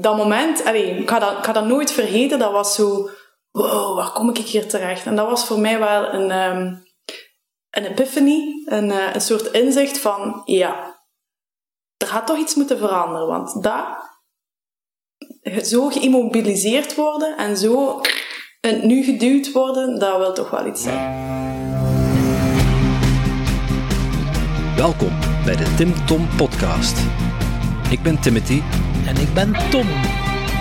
dat moment, ik, ga dat, ga dat nooit vergeten, dat was zo, wow, waar kom ik hier terecht? En dat was voor mij wel een, um, een epiphany, een, uh, een soort inzicht van, ja, er gaat toch iets moeten veranderen, want dat, zo geïmmobiliseerd worden en zo nu geduwd worden, dat wil toch wel iets zijn. Welkom bij de Tim Tom Podcast. Ik ben Timothy. En ik ben Tom.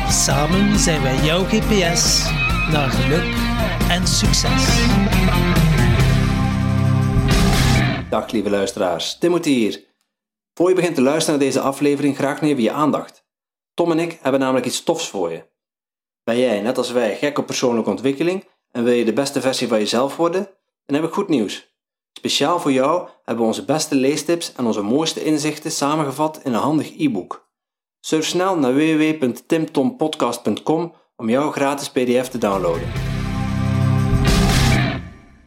Samen zijn wij jouw GPS naar geluk en succes. Dag lieve luisteraars, Timothy hier. Voor je begint te luisteren naar deze aflevering, graag even je aandacht. Tom en ik hebben namelijk iets tofs voor je. Ben jij, net als wij, gek op persoonlijke ontwikkeling en wil je de beste versie van jezelf worden? Dan heb ik goed nieuws. Speciaal voor jou hebben we onze beste leestips en onze mooiste inzichten samengevat in een handig e-book. Surf snel naar www.timtompodcast.com om jouw gratis PDF te downloaden.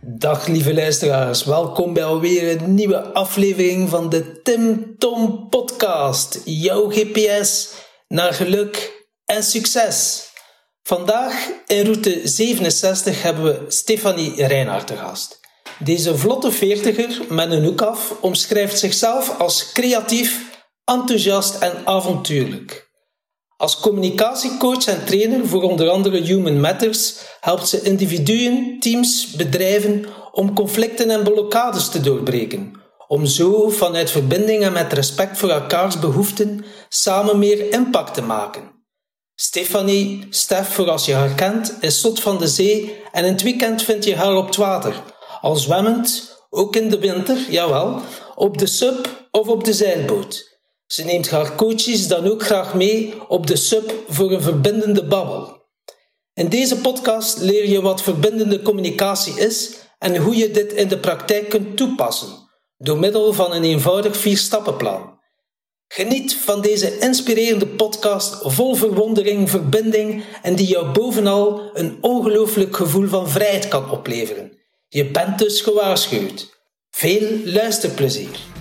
Dag lieve luisteraars, welkom bij alweer een nieuwe aflevering van de Tim Tom Podcast. Jouw GPS naar geluk en succes. Vandaag in route 67 hebben we Stefanie Reinhardt te gast. Deze vlotte veertiger met een hoek af omschrijft zichzelf als creatief, enthousiast en avontuurlijk. Als communicatiecoach en trainer voor onder andere Human Matters helpt ze individuen, teams, bedrijven om conflicten en blokkades te doorbreken, om zo vanuit verbinding en met respect voor elkaars behoeften samen meer impact te maken. Stefanie, Stef voor als je haar kent, is zot van de zee en in het weekend vind je haar op het water, al zwemmend, ook in de winter, jawel, op de sub of op de zeilboot. Ze neemt haar coaches dan ook graag mee op de sub voor een verbindende babbel. In deze podcast leer je wat verbindende communicatie is en hoe je dit in de praktijk kunt toepassen, door middel van een eenvoudig vierstappenplan. Geniet van deze inspirerende podcast vol verwondering, verbinding en die jou bovenal een ongelooflijk gevoel van vrijheid kan opleveren. Je bent dus gewaarschuwd. Veel luisterplezier.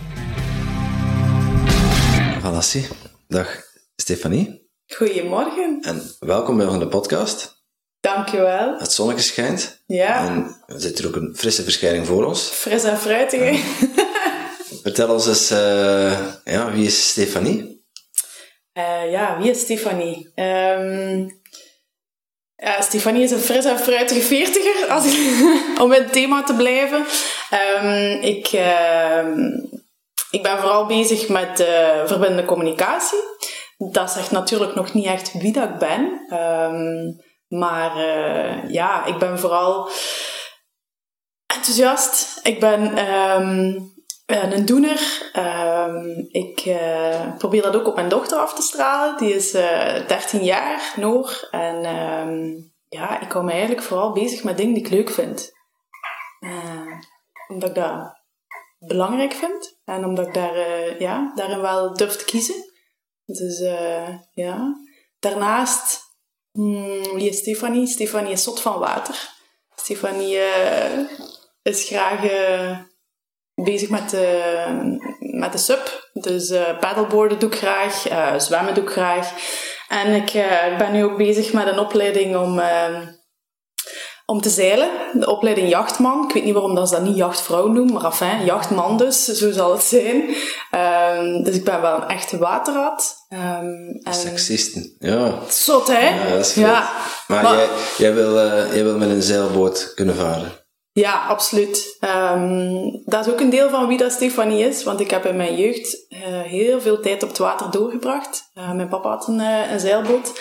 Valassie, dag Stefanie. Goedemorgen. En welkom bij de podcast. Dankjewel. Het zonnetje schijnt. Ja. En er zit er ook een frisse verschijning voor ons. Fris en fruitig. Vertel ons eens, uh, ja, wie is Stefanie? Uh, ja, wie is Stefanie? Um, ja, Stefanie is een fris en fruitige veertiger, als ik, om in het thema te blijven. Um, ik, uh, ik ben vooral bezig met uh, verbindende communicatie. Dat zegt natuurlijk nog niet echt wie dat ik ben. Um, maar uh, ja, ik ben vooral enthousiast. Ik ben een doener. Um, ik probeer dat ook op mijn dochter af te stralen. Die is uh, eh, 13 jaar, Noor. En ja, ik hou me eigenlijk vooral bezig met dingen die ik leuk vind. Omdat ik dat belangrijk vind. En omdat ik daar, ja, daarin wel durf te kiezen. Dus ja. Daarnaast, hmm, wie is Stefanie? Stefanie is zot van water. Stefanie is graag bezig met de, met de sub. Dus paddleboarden doe ik graag, zwemmen doe ik graag. En ik ben nu ook bezig met een opleiding om, om te zeilen. De opleiding jachtman. Ik weet niet waarom dat ze dat niet jachtvrouw noemen, maar enfin, jachtman dus, zo zal het zijn. Um, dus ik ben wel een echte waterrat. Um, en... Sexisten, ja. Zot, hè? Ja, dat is ja. Maar, maar, jij, jij, wil, jij wil met een zeilboot kunnen varen? Ja, absoluut. Um, dat is ook een deel van wie dat Stefanie is, want ik heb in mijn jeugd uh, heel veel tijd op het water doorgebracht. Uh, mijn papa had een, uh, een zeilboot,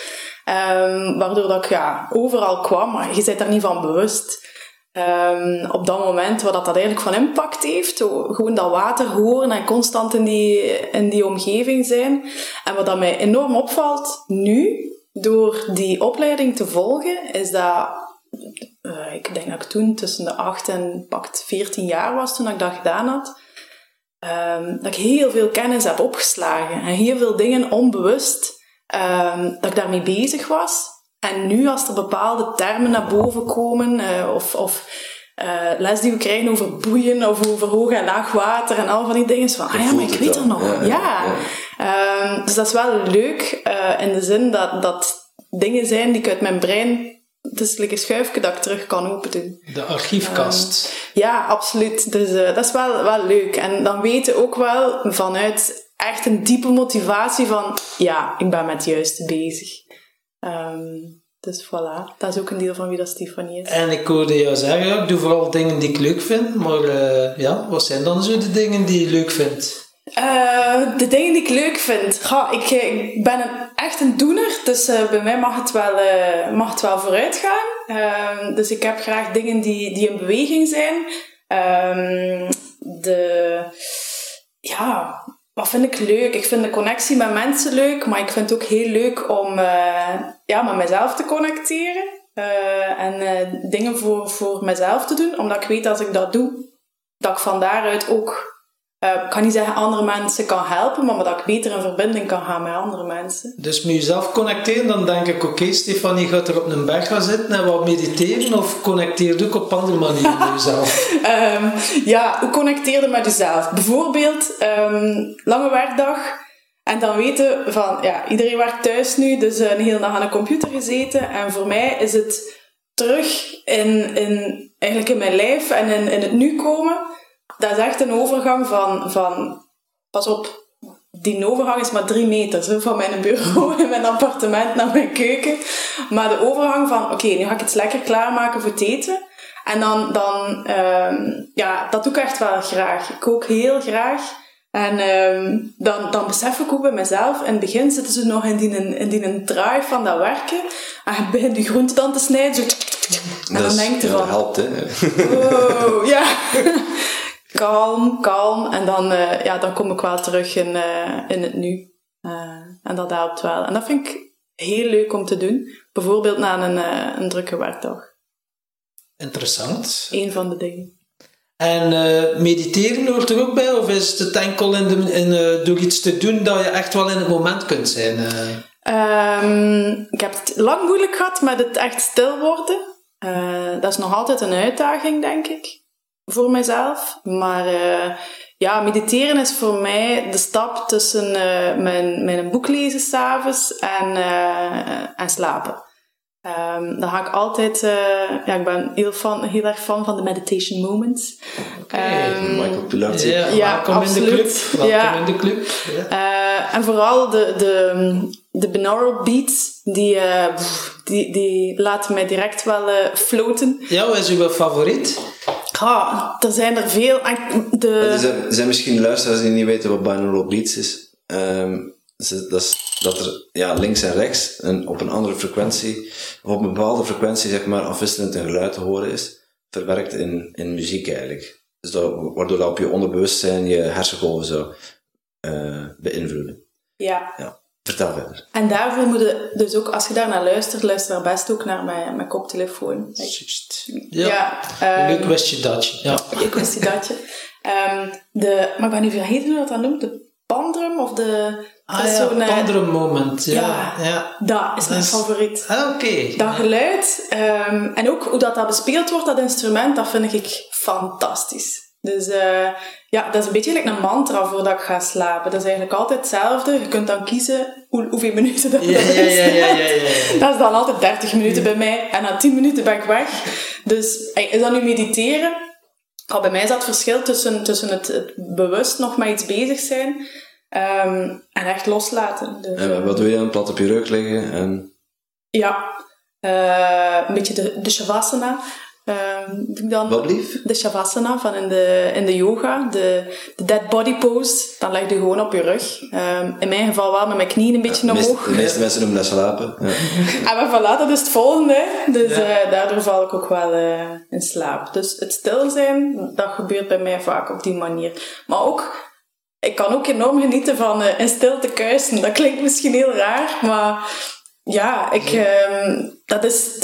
um, waardoor dat ik ja, overal kwam, maar je bent daar niet van bewust. Um, op dat moment wat dat, dat eigenlijk van impact heeft, gewoon dat water horen en constant in die, in die omgeving zijn. En wat dat mij enorm opvalt nu, door die opleiding te volgen, is dat uh, ik denk dat ik toen tussen de 8 en pakt 14 jaar was toen ik dat gedaan had. Um, dat ik heel veel kennis heb opgeslagen en heel veel dingen onbewust um, dat ik daarmee bezig was. En nu als er bepaalde termen naar boven komen uh, of, of uh, les die we krijgen over boeien of over hoog en laag water en al van die dingen. Van, ah ja, maar ik weet er nog. Ja, ja. Ehm, dus dat is wel leuk uh, in de zin dat, dat dingen zijn die ik uit mijn brein het is like een schuifje dat ik terug kan open doen. De archiefkast. Um, ja, absoluut. Dus uh, dat is wel, wel leuk. En dan weten ook wel vanuit echt een diepe motivatie van, ja, ik ben met het juiste bezig. Um, dus voilà, dat is ook een deel van wie dat Stefanie is. En ik hoorde jou zeggen, ja, ik doe vooral dingen die ik leuk vind. Maar uh, ja, wat zijn dan zo de dingen die je leuk vindt? Uh, de dingen die ik leuk vind. Ga, ik, ik ben een, echt een doener, dus uh, bij mij mag het wel, uh, mag het wel vooruit gaan. Ehm, dus ik heb graag dingen die, die in beweging zijn. Um, de, ja, wat vind ik leuk? Ik vind de connectie met mensen leuk, maar ik vind het ook heel leuk om ja, met mezelf te connecteren. en dingen voor, voor mezelf te doen, omdat ik weet als ik dat doe, dat ik van daaruit ook uh, ik kan niet zeggen andere mensen kan helpen, maar dat ik beter in verbinding kan gaan met andere mensen. Dus met jezelf connecteren, dan denk ik, oké, okay, Stefanie gaat er op een berg gaan zitten en wat mediteren, of connecteer ook op andere manieren met jezelf? um, ja, hoe connecteer je met jezelf? Bijvoorbeeld, um, lange werkdag, en dan weten van, ja, iedereen werkt thuis nu, dus een hele dag aan een computer gezeten, en voor mij is het terug in, in, eigenlijk in mijn lijf en in, in het nu komen dat is echt een overgang van, van pas op, die overgang is maar drie meter zo, van mijn bureau in mijn appartement naar mijn keuken. Maar de overgang van, oké, nu ga ik het lekker klaarmaken voor het eten. En dan, dan um, ja, dat doe ik echt wel graag. Ik kook heel graag. En um, dan, dan besef ik ook bij mezelf, in het begin zitten ze nog in die, in die een drive van dat werken. En je begint die groente dan te snijden, zo... En dan denk je van... Dat helpt, hè? Oh, ja kalm, kalm. En dan, uh, ja, dan kom ik wel terug in, uh, in het nu. Uh, en dat helpt wel. En dat vind ik heel leuk om te doen. Bijvoorbeeld na een, een drukke werkdag. Interessant. Eén van de dingen. En mediteren hoort er ook bij? Of is het enkel in de, in, door iets te doen dat je echt wel in het moment kunt zijn? Um, ik heb het lang moeilijk gehad met het echt stil worden. dat is nog altijd een uitdaging, denk ik voor mezelf. Maar uh, ja, mediteren is voor mij de stap tussen uh, mijn, mijn boek lezen s'avonds en, uh, en slapen. Um, dan ga ik altijd, ja, ik ben heel, fan, heel erg fan van de meditation moments. Okay. Um, Michael Pilar. Ja, ja, welkom absoluut. in de club. Welkom ja. in de club. Ja. en vooral de, de, de binaural beats, die, die, die laten mij direct wel floten. Ja, wat is uw favoriet? Ja, er zijn er veel. De... Er, zijn, er zijn misschien luisteraars die niet weten wat binaural beats is. Um, dat is dat er ja, links en rechts een, op een andere frequentie, of op een bepaalde frequentie, zeg maar, afwisselend een geluid te horen is, verwerkt in, in muziek eigenlijk. Dus dat, waardoor dat op je onderbewustzijn je hersengolven zou uh, beïnvloeden. Ja. ja. Vertel verder. En daarvoor moet je dus ook, als je daar naar luistert, luister daar best ook naar mijn, mijn koptelefoon. Juist. Ja. ja um, leuk wist je dat. Ja. Leuk wist je dat. Um, de, maar ik ben nu vergeten hoe dat dan noemt. De pandrum of de... Ah ja, zo'n, pandrum moment. Ja, ja, ja. Dat is mijn favoriet. Ah, oké. Okay. Dat geluid. Um, en ook hoe dat, dat bespeeld wordt, dat instrument, dat vind ik fantastisch. Dus uh, ja, dat is een beetje like een mantra voordat ik ga slapen. Dat is eigenlijk altijd hetzelfde. Je kunt dan kiezen hoe, hoeveel minuten dat, ja, is. Ja, ja, Dat is dan altijd 30 minuten bij mij. En na 10 minuten ben ik weg. Dus is dat nu mediteren? Oh, bij mij is dat het verschil tussen, tussen het, het bewust nog met iets bezig zijn um, en echt loslaten. Dus, en wat doe je dan? Plat op je rug liggen? En... Ja, uh, een beetje de, de shavasana. Um, dan Wat lief? De Shavasana van in de, in de yoga, de, de dead body pose. Dan leg je gewoon op je rug. Um, in mijn geval wel met mijn knieën een beetje ja, omhoog. De meeste mensen noemen dat slapen. Ja. en maar voilà, dat is het volgende. Dus ja. uh, daardoor val ik ook wel uh, in slaap. Dus het stil zijn, dat gebeurt bij mij vaak op die manier. Maar ook, ik kan ook enorm genieten van uh, in stilte kuisen. Dat klinkt misschien heel raar, maar ja, ik, um, dat is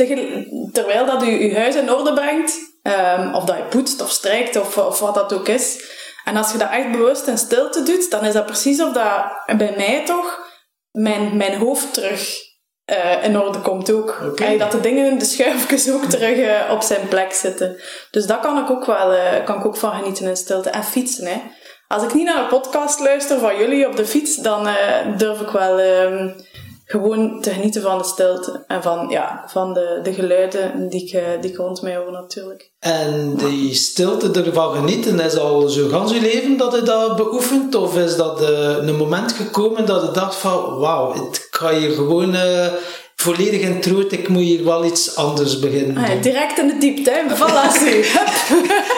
terwijl dat u uw huis in orde brengt, um, of dat je poetst of strijkt of, of wat dat ook is. En als je dat echt bewust en stilte doet, dan is dat precies of dat bij mij toch mijn, mijn hoofd terug uh, in orde komt ook. Okay. En dat de dingen, de schuifjes ook terug uh, op zijn plek zitten. Dus dat kan ik ook wel, uh, kan ik ook van genieten in stilte. En fietsen, hè. als ik niet naar een podcast luister van jullie op de fiets, dan eh, durf ik wel ehm, gewoon te genieten van de stilte en van, ja, van de, de geluiden die ik, eh, die ik rond mij hoor natuurlijk. En die stilte ervan genieten, is al zo gans je leven dat je dat beoefent? Of is dat eh, een moment gekomen dat je dacht van, wauw, ik ga hier gewoon eh, volledig in troot, ik moet hier wel iets anders beginnen Ah, ja, direct in de diepte, hè. Voilà.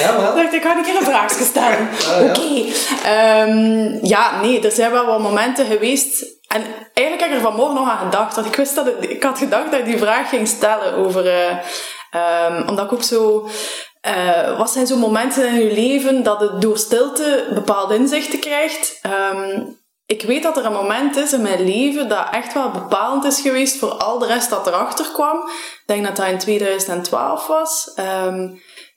Ja, dacht, ik ga een keer een vraagje stellen. Ah, ja. Oké. Ehm, ja, nee, er zijn wel wat momenten geweest. En eigenlijk heb ik er vanmorgen nog aan gedacht. Want ik wist dat ik had gedacht dat ik die vraag ging stellen over... eh, ehm, omdat ik ook zo... eh, wat zijn zo momenten in je leven dat het door stilte bepaalde inzichten krijgt? Ehm, ik weet dat er een moment is in mijn leven dat echt wel bepalend is geweest voor al de rest dat erachter kwam. Ik denk dat dat in 2012 was. Ehm,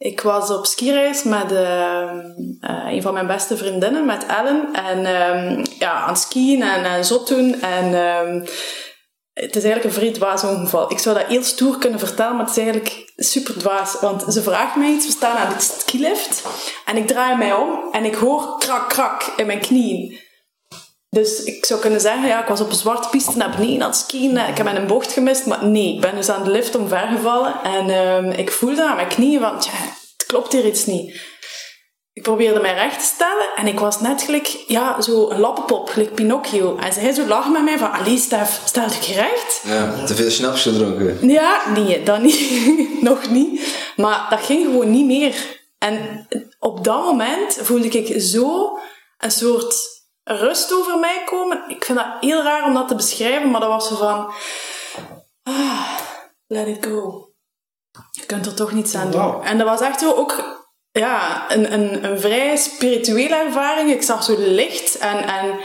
ik was op skireis met ehm, eh, een van mijn beste vriendinnen, met Ellen. En ehm, ja, aan skiën en, zot doen. En ehm, het is eigenlijk een vrij dwaas ongeval. Ik zou dat heel stoer kunnen vertellen, maar het is eigenlijk super dwaas. Want ze vraagt mij iets, we staan aan de skilift. En ik draai mij om en ik hoor krak, krak in mijn knieën. Dus ik zou kunnen zeggen, ja, ik was op een zwarte piste naar beneden aan het skiën. Ik heb mijn bocht gemist, maar nee, ik ben dus aan de lift omvergevallen. En ehm, ik voelde aan mijn knieën van, tja, het klopt hier iets niet. Ik probeerde mij recht te stellen en ik was net gelijk, ja, zo een lappenpop, gelijk Pinocchio. En zij zo lag met mij van, allee Stef, stel je recht. Ja, te veel snaps gedronken. Ja, nee, dat niet. Nog niet. Maar dat ging gewoon niet meer. En op dat moment voelde ik zo een soort rust over mij komen. Ik vind dat heel raar om dat te beschrijven, maar dat was zo van... Ah, let it go. Je kunt er toch niets aan doen. En dat was echt zo ook ja, een, een, een vrij spirituele ervaring. Ik zag zo licht en, en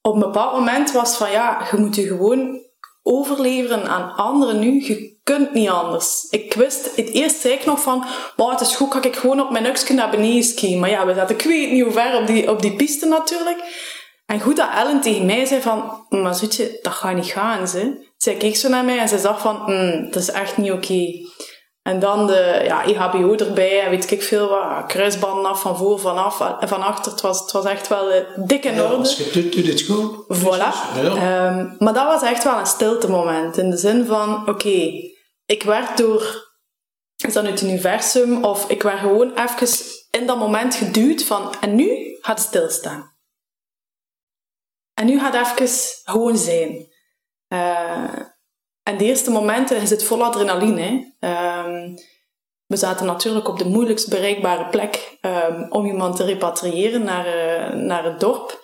op een bepaald moment was van ja, je moet je gewoon overleveren aan anderen nu. Je kunt niet anders. Ik wist, het eerst zei ik nog van, wow, het is goed, ga ik gewoon op mijn nukje naar beneden skiën. Maar ja, we zaten, ik weet niet hoe ver op die, op die piste natuurlijk. En goed dat Ellen tegen mij zei van, maar zoetje, dat gaat niet gaan, ze. Zij keek zo naar mij en ze zag van, "Hmm, dat is echt niet oké. En dan de ja, EHBO erbij en weet ik veel wat. Kruisbanden af, van voor, van af en van achter. Het was, het was echt wel eh, dik in Ja, orde. als je het doet, doe het goed. Voilà. Ja. Ehm, maar dat was echt wel een stilte moment. In de zin van, oké, ik werd door, is dat nu het universum, of ik werd gewoon even in dat moment geduwd van, en nu gaat het stilstaan. En nu gaat het even gewoon zijn. Eh, en de eerste momenten is het vol adrenaline. Ehm, we zaten natuurlijk op de moeilijkst bereikbare plek ehm, om iemand te repatriëren naar, eh, naar het dorp.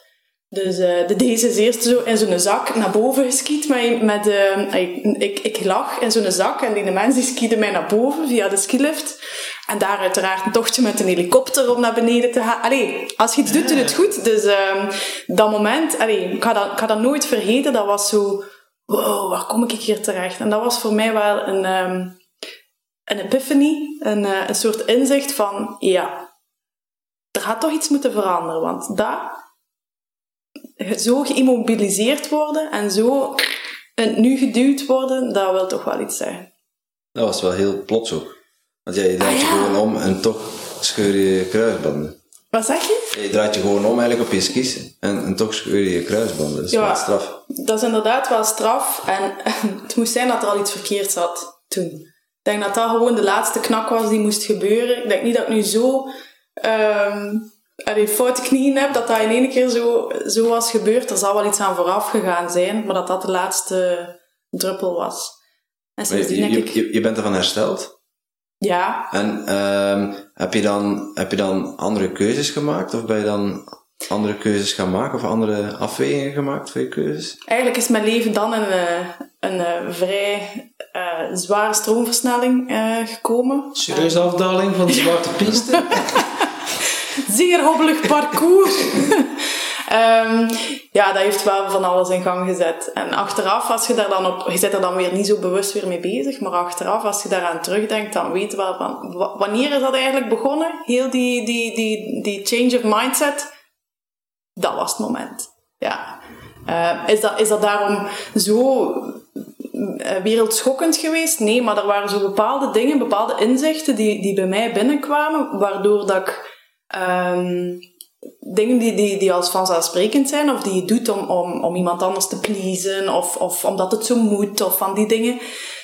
Dus eh, de deze is eerst zo in zo'n zak naar boven geskiet. Met, met, ik, ik, ik lag in zo'n zak en die mens die skiede mij naar boven via de skilift. En daar uiteraard een tochtje met een helikopter om naar beneden te gaan. Allee, als je iets doet, doe het goed. Dus ehm, dat moment, allee, ik, ga dat, ga dat nooit vergeten. Dat was zo, wow, waar kom ik hier terecht? En dat was voor mij wel een, ehm, een epiphany, een, eh, een soort inzicht van, ja, er gaat toch iets moeten veranderen. Want dat zo geïmmobiliseerd worden en zo nu geduwd worden, dat wil toch wel iets zeggen. Dat was wel heel plots ook. Want jij draait Ah, je gewoon om en toch scheur je je kruisbanden. Wat zeg je? Je draait je gewoon om eigenlijk op je skis en, en toch scheur je je kruisbanden. Dat is Ja. wel straf. Dat is inderdaad wel straf en het moest zijn dat er al iets verkeerd zat toen. Ik denk dat dat gewoon de laatste knak was die moest gebeuren. Ik denk niet dat ik nu zo allee, foute knieën heb, dat dat in één keer zo, zo was gebeurd. Er zal wel iets aan vooraf gegaan zijn, maar dat dat de laatste druppel was. En je, je, ik... je, je bent ervan hersteld. Ja, En ehm, heb, je dan, heb je dan andere keuzes gemaakt? Of ben je dan andere keuzes gaan maken? Of andere afwegingen gemaakt voor je keuzes? Eigenlijk is mijn leven dan in een, een, eh, vrij eh, zware stroomversnelling eh, gekomen. Serieuze afdaling van de zwarte piste. Zeer hobbelig parcours. Ehm, ja, dat heeft wel van alles in gang gezet. En achteraf, als je daar dan op... Je zit er dan weer niet zo bewust weer mee bezig, maar achteraf, als je daaraan terugdenkt, dan weet je wel van... wa- Wanneer is dat eigenlijk begonnen? Heel die, die, die, die change of mindset? Dat was het moment. Ja. Eh, is, dat, is dat daarom zo eh, wereldschokkend geweest? Nee, maar er waren zo bepaalde dingen, bepaalde inzichten die, die bij mij binnenkwamen, waardoor dat ik ehm, dingen die, die, die als vanzelfsprekend zijn, of die je doet om, om, om iemand anders te pleasen, of, of omdat het zo moet, of van die dingen,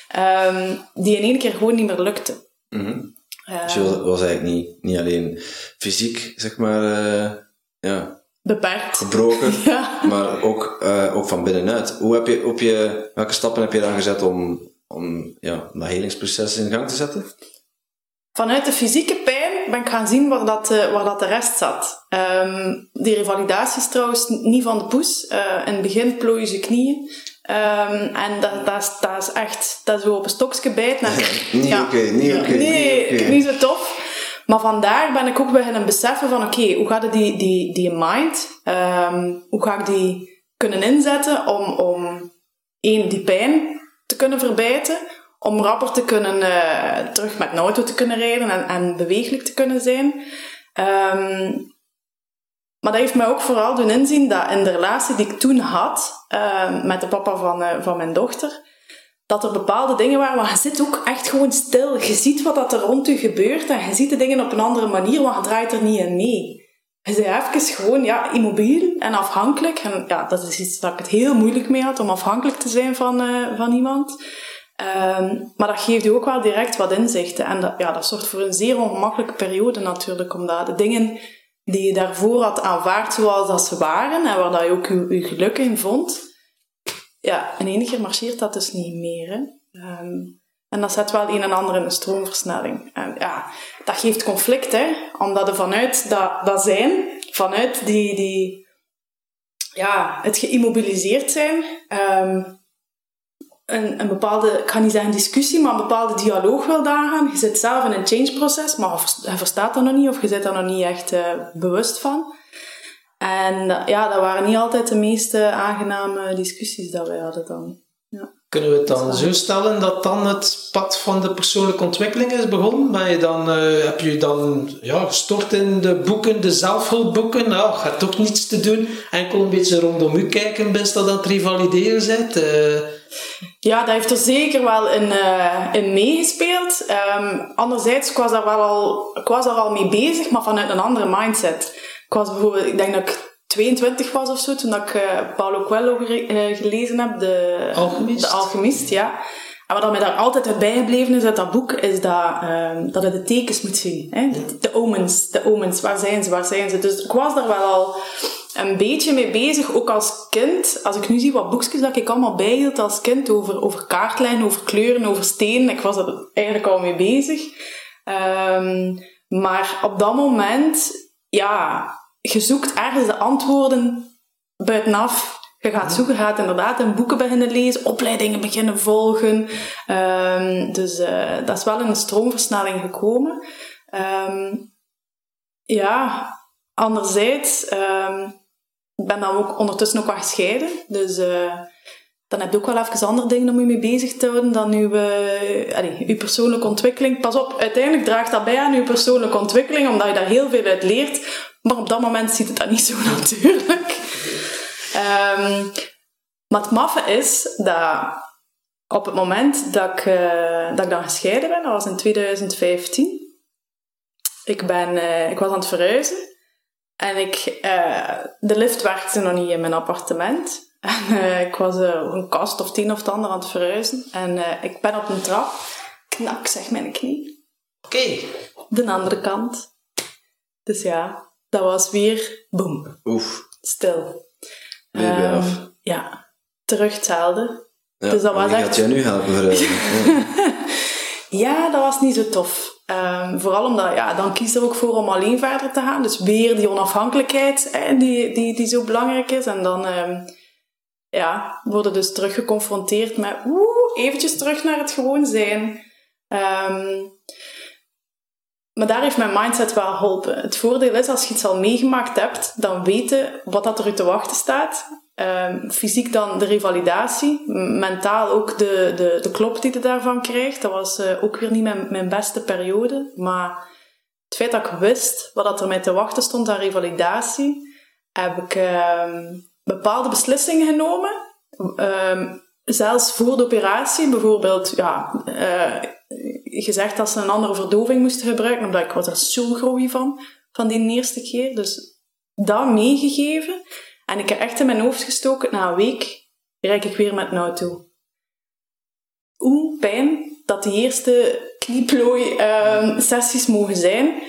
ehm, die in één keer gewoon niet meer lukten. Mhm. Eh, Dus je was, was eigenlijk niet, niet alleen fysiek, zeg maar, eh, ja, beperkt. gebroken, Ja. maar ook, eh, ook van binnenuit. Hoe heb je, op je, welke stappen heb je dan gezet om, om ja, dat helingsproces in gang te zetten? Vanuit de fysieke pijn ben ik gaan zien waar dat, eh, waar dat de rest zat. Ehm, die revalidatie is trouwens niet van de poes. Eh, in het begin plooien ze knieën. Ehm, en dat, dat, is, dat is echt dat is zo op een stokje bijten. en- Niet Ja. oké, niet oké, Nee, niet zo tof. Maar vandaar ben ik ook beginnen beseffen van oké, hoe gaat het die, die, die mind, ehm, hoe ga ik die kunnen inzetten om, om één, die pijn te kunnen verbijten, om rapper te kunnen eh, terug met een auto te kunnen rijden en, en beweeglijk te kunnen zijn. Ehm, maar dat heeft mij ook vooral doen inzien dat in de relatie die ik toen had ehm, met de papa van, eh, van mijn dochter, dat er bepaalde dingen waren, maar je zit ook echt gewoon stil. Je ziet wat er rond je gebeurt en je ziet de dingen op een andere manier, want je draait er niet in mee. Je bent even gewoon ja, immobiel en afhankelijk. En ja, dat is iets dat ik het heel moeilijk mee had, om afhankelijk te zijn van, eh, van iemand. Ehm, maar dat geeft je ook wel direct wat inzichten. En dat, ja, dat zorgt voor een zeer ongemakkelijke periode natuurlijk, omdat de dingen die je daarvoor had aanvaard zoals dat ze waren, en waar dat je ook je, geluk in vond, ja, in keer marcheert dat dus niet meer. Ehm, en dat zet wel een en ander in een stroomversnelling. En ja, dat geeft conflict. Omdat er vanuit dat, dat zijn, vanuit die, die, ja, het geïmmobiliseerd zijn, ehm, een, een bepaalde, ik ga niet zeggen discussie, maar een bepaalde dialoog wil aangaan. Je zit zelf in een change-proces, maar je je verstaat dat nog niet of je zit daar nog niet echt eh, bewust van. En dat- ja, dat waren niet altijd de meest eh, aangename discussies dat wij hadden dan. Ja. Kunnen we het dan zo stellen dat dan het pad van de persoonlijke ontwikkeling is begonnen? Ben je dan, eh, heb je dan ja, gestort in de boeken, de zelfhulpboeken? Nou, hebt toch niets te doen. Enkel een beetje rondom u kijken, best dat aan het revalideren bent. Eh, Ja, dat heeft er zeker wel in, eh, in meegespeeld. Ehm, anderzijds, ik was, daar wel al, ik was daar al mee bezig, maar vanuit een andere mindset. Ik was bijvoorbeeld, ik denk dat ik 22 was of zo, toen ik eh, Paulo Coelho eh, gelezen heb, de Alchemist. De Alchemist, ja. En wat mij daar altijd bijgebleven is uit dat boek, is dat, ehm, dat je de tekens moet zien. Hè? De, de omens, de omens, waar zijn ze, waar zijn ze? Dus ik was daar wel al een beetje mee bezig, ook als kind. Als ik nu zie wat boekjes dat ik allemaal bijhield als kind over, over kaartlijnen, over kleuren, over stenen, ik was er eigenlijk al mee bezig. Ehm, maar op dat moment, ja, je zoekt ergens de antwoorden buitenaf. Je gaat zoeken, gaat inderdaad in boeken beginnen lezen, opleidingen beginnen volgen. Ehm, dus eh, dat is wel in een stroomversnelling gekomen. Ehm, ja, anderzijds, ehm, ik ben dan ook ondertussen ook wel gescheiden. Dus eh, dan heb je ook wel even andere dingen om je mee bezig te houden dan uw, uw persoonlijke ontwikkeling. Pas op, uiteindelijk draagt dat bij aan uw persoonlijke ontwikkeling, omdat je daar heel veel uit leert. Maar op dat moment ziet het dat niet zo natuurlijk. Ehm, maar het maffe is dat op het moment dat ik, eh, dat ik dan gescheiden ben, dat was in 2015, ik, ben, ik was aan het verhuizen en ik, eh, de lift werkte nog niet in mijn appartement. En eh, ik was eh, een kast of tien of het ander aan het verhuizen. En ik ben op een trap, knak zeg mijn knie, Oké. de andere kant. Dus ja, dat was weer boem, Oef, stil. weer weer Ehm, af. Ja, terug hetzelfde. Ja, dus dat was echt- gaat jij nu helpen verhuizen? Ja, dat was niet zo tof. Ehm, vooral omdat, ja, dan kies er ook voor om alleen verder te gaan. Dus weer die onafhankelijkheid die, die, die zo belangrijk is. En dan ehm, ja, worden dus terug geconfronteerd met oeh, eventjes terug naar het gewoon zijn. Ehm, maar daar heeft mijn mindset wel geholpen. Het voordeel is, als je iets al meegemaakt hebt, dan weten wat dat er te wachten staat. Ehm, fysiek dan de revalidatie, mentaal ook de, de, de klop die je daarvan krijgt. Dat was eh, ook weer niet mijn, mijn beste periode. Maar het feit dat ik wist wat er mij te wachten stond aan revalidatie, heb ik ehm, bepaalde beslissingen genomen. Ehm, zelfs voor de operatie, bijvoorbeeld, ja, eh, gezegd dat ze een andere verdoving moesten gebruiken, omdat ik was er zo groggy van, van die eerste keer. Dus dat meegegeven. En ik heb echt in mijn hoofd gestoken, na een week rijd ik weer met een auto. Hoe pijn dat die eerste knieplooi-sessies mogen zijn.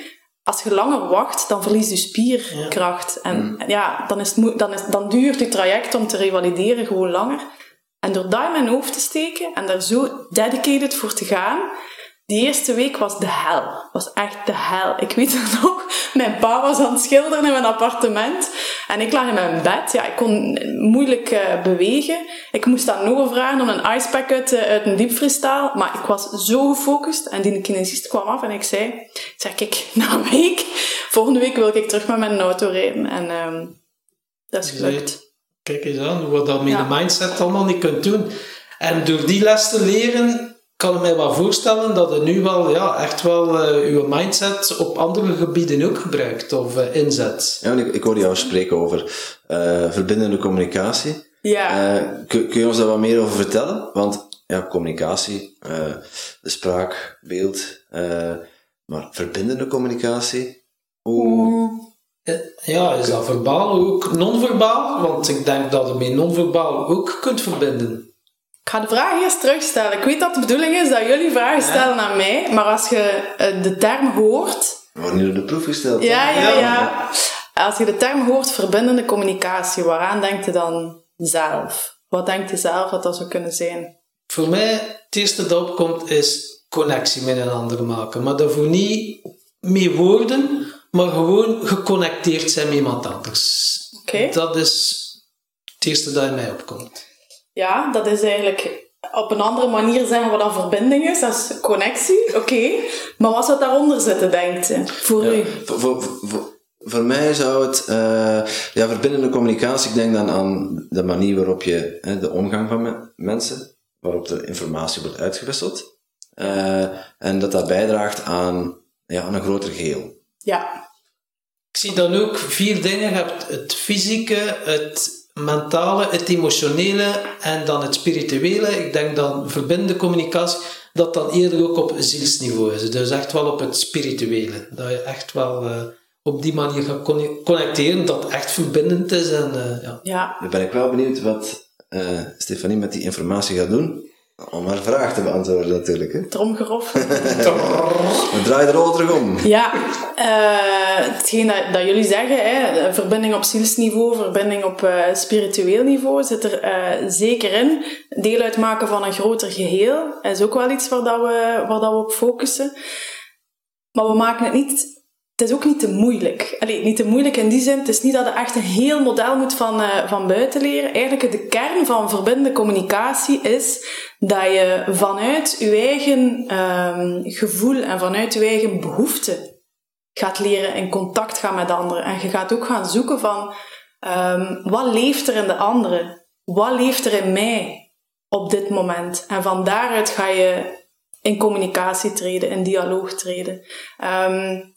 Als je langer wacht, dan verliest je spierkracht. En ja, dan, is het dan, is, dan duurt het traject om te revalideren gewoon langer. En door dat in mijn hoofd te steken en daar zo dedicated voor te gaan, die eerste week was de hel. Was echt de hel. Ik weet het nog. Mijn pa was aan het schilderen in mijn appartement. En ik lag in mijn bed. Ja, ik kon moeilijk eh, bewegen. Ik moest aan Noah vragen om een icepack uit, eh, uit een diepvries te halen. Maar ik was zo gefocust. En die kinesist kwam af en ik zei... Ik zeg, kijk, na een week... Volgende week wil ik terug met mijn auto rijden. En ehm, dat is gelukt. Kijk eens aan, wat dat met Ja. de mindset allemaal niet kunt doen. En door die les te leren, kan ik mij wel voorstellen dat je nu wel ja, echt wel eh je mindset op andere gebieden ook gebruikt of eh, inzet. Ja, ik, ik hoorde jou spreken over eh, verbindende communicatie. Ja. Eh, kun, kun je ons daar wat meer over vertellen? Want ja, communicatie, eh, de spraak, beeld, eh, maar verbindende communicatie, hoe... Ja, is dat verbaal ook non-verbaal? Want ik denk dat je met non-verbaal ook kunt verbinden. Ik ga de vraag eerst terugstellen. Ik weet dat de bedoeling is dat jullie vragen stellen aan mij. Maar als je eh, de term hoort... We worden hier op de proef gesteld. Ja, ja, ja. Als je de term hoort verbindende communicatie, waaraan denkt je dan zelf? Wat denkt je zelf dat dat zou kunnen zijn? Voor mij, het eerste dat opkomt is connectie met een ander maken. Maar daarvoor niet mee woorden, maar gewoon geconnecteerd zijn met iemand anders. Oké. Dat is het eerste dat in mij opkomt. Ja, dat is eigenlijk op een andere manier zeggen wat dat verbinding is. Dat is connectie, oké. Maar wat zou daaronder zitten, denkt je? Voor u? Voor, voor, voor, voor mij zou het, eh, ja, verbindende communicatie, ik denk dan aan de manier waarop je hè, de omgang van me- mensen, waarop de informatie wordt uitgewisseld, eh, en dat dat bijdraagt aan, ja, aan een groter geheel. Ja. Ik zie dan ook vier dingen. Je hebt het fysieke, het mentale, het emotionele en dan het spirituele. Ik denk dan verbindende communicatie, dat dan eerder ook op zielsniveau is. Dus echt wel op het spirituele. Dat je echt wel eh, op die manier gaat conne- connecteren, dat echt verbindend is. En, eh, ja. Ja. Nu ben ik wel benieuwd wat eh, Stefanie met die informatie gaat doen. Om haar vraag te beantwoorden natuurlijk. Hè. Tromgeroffel. We draaien de rol terug om. Ja, eh, hetgeen dat, dat jullie zeggen, hè, verbinding op zielsniveau, verbinding op eh, spiritueel niveau, zit er eh, zeker in. Deel uitmaken van een groter geheel is ook wel iets waar, dat we, waar dat we op focussen. Maar we maken het niet... Het is ook niet te moeilijk. Allee, niet te moeilijk in die zin. Het is niet dat je echt een heel model moet van, eh, van buiten leren. Eigenlijk de kern van verbindende communicatie is dat je vanuit je eigen ehm, gevoel en vanuit je eigen behoeften gaat leren in contact gaan met anderen. En je gaat ook gaan zoeken van ehm, wat leeft er in de andere? Wat leeft er in mij op dit moment? En van daaruit ga je in communicatie treden, in dialoog treden. Ehm,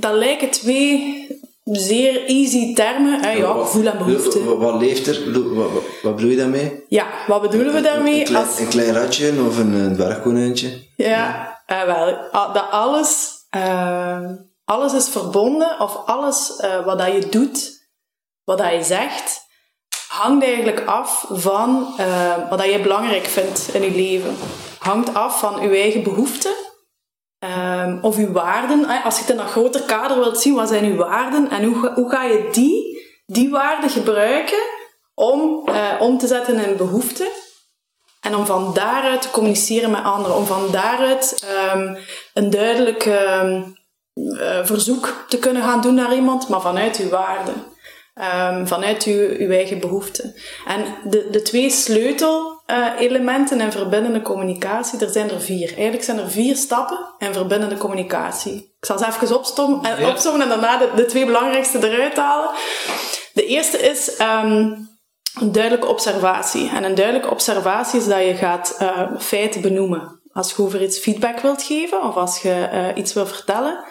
dat lijken twee zeer easy termen. Hè? Ja, gevoel en behoefte. Wat, leeft er? Wat, wat, wat bedoel je daarmee? Ja, wat bedoelen we daarmee? Een klein, Als- een klein ratje of een, een dwergkonijntje? Ja, eh, wel. a- Dat alles, eh, alles is verbonden, of alles eh, wat dat je doet, wat dat je zegt, hangt eigenlijk af van eh, wat dat je belangrijk vindt in je leven. Hangt af van je eigen behoeften. Ehm, of uw waarden. Als je het in een groter kader wilt zien, wat zijn uw waarden en hoe, hoe ga je die, die waarden gebruiken om eh, om te zetten in behoeften en om van daaruit te communiceren met anderen. Om van daaruit ehm, een duidelijk ehm, eh, verzoek te kunnen gaan doen naar iemand, maar vanuit uw waarden. Vanuit uw, uw eigen behoeften. En de, de twee sleutelelementen in verbindende communicatie, er zijn er vier. Eigenlijk zijn er vier stappen in verbindende communicatie. Ik zal ze even opstommen en, Ja. opsommen en daarna de, de twee belangrijkste eruit halen. De eerste is ehm, een duidelijke observatie. En een duidelijke observatie is dat je gaat eh, feiten benoemen. Als je over iets feedback wilt geven of als je eh, iets wil vertellen,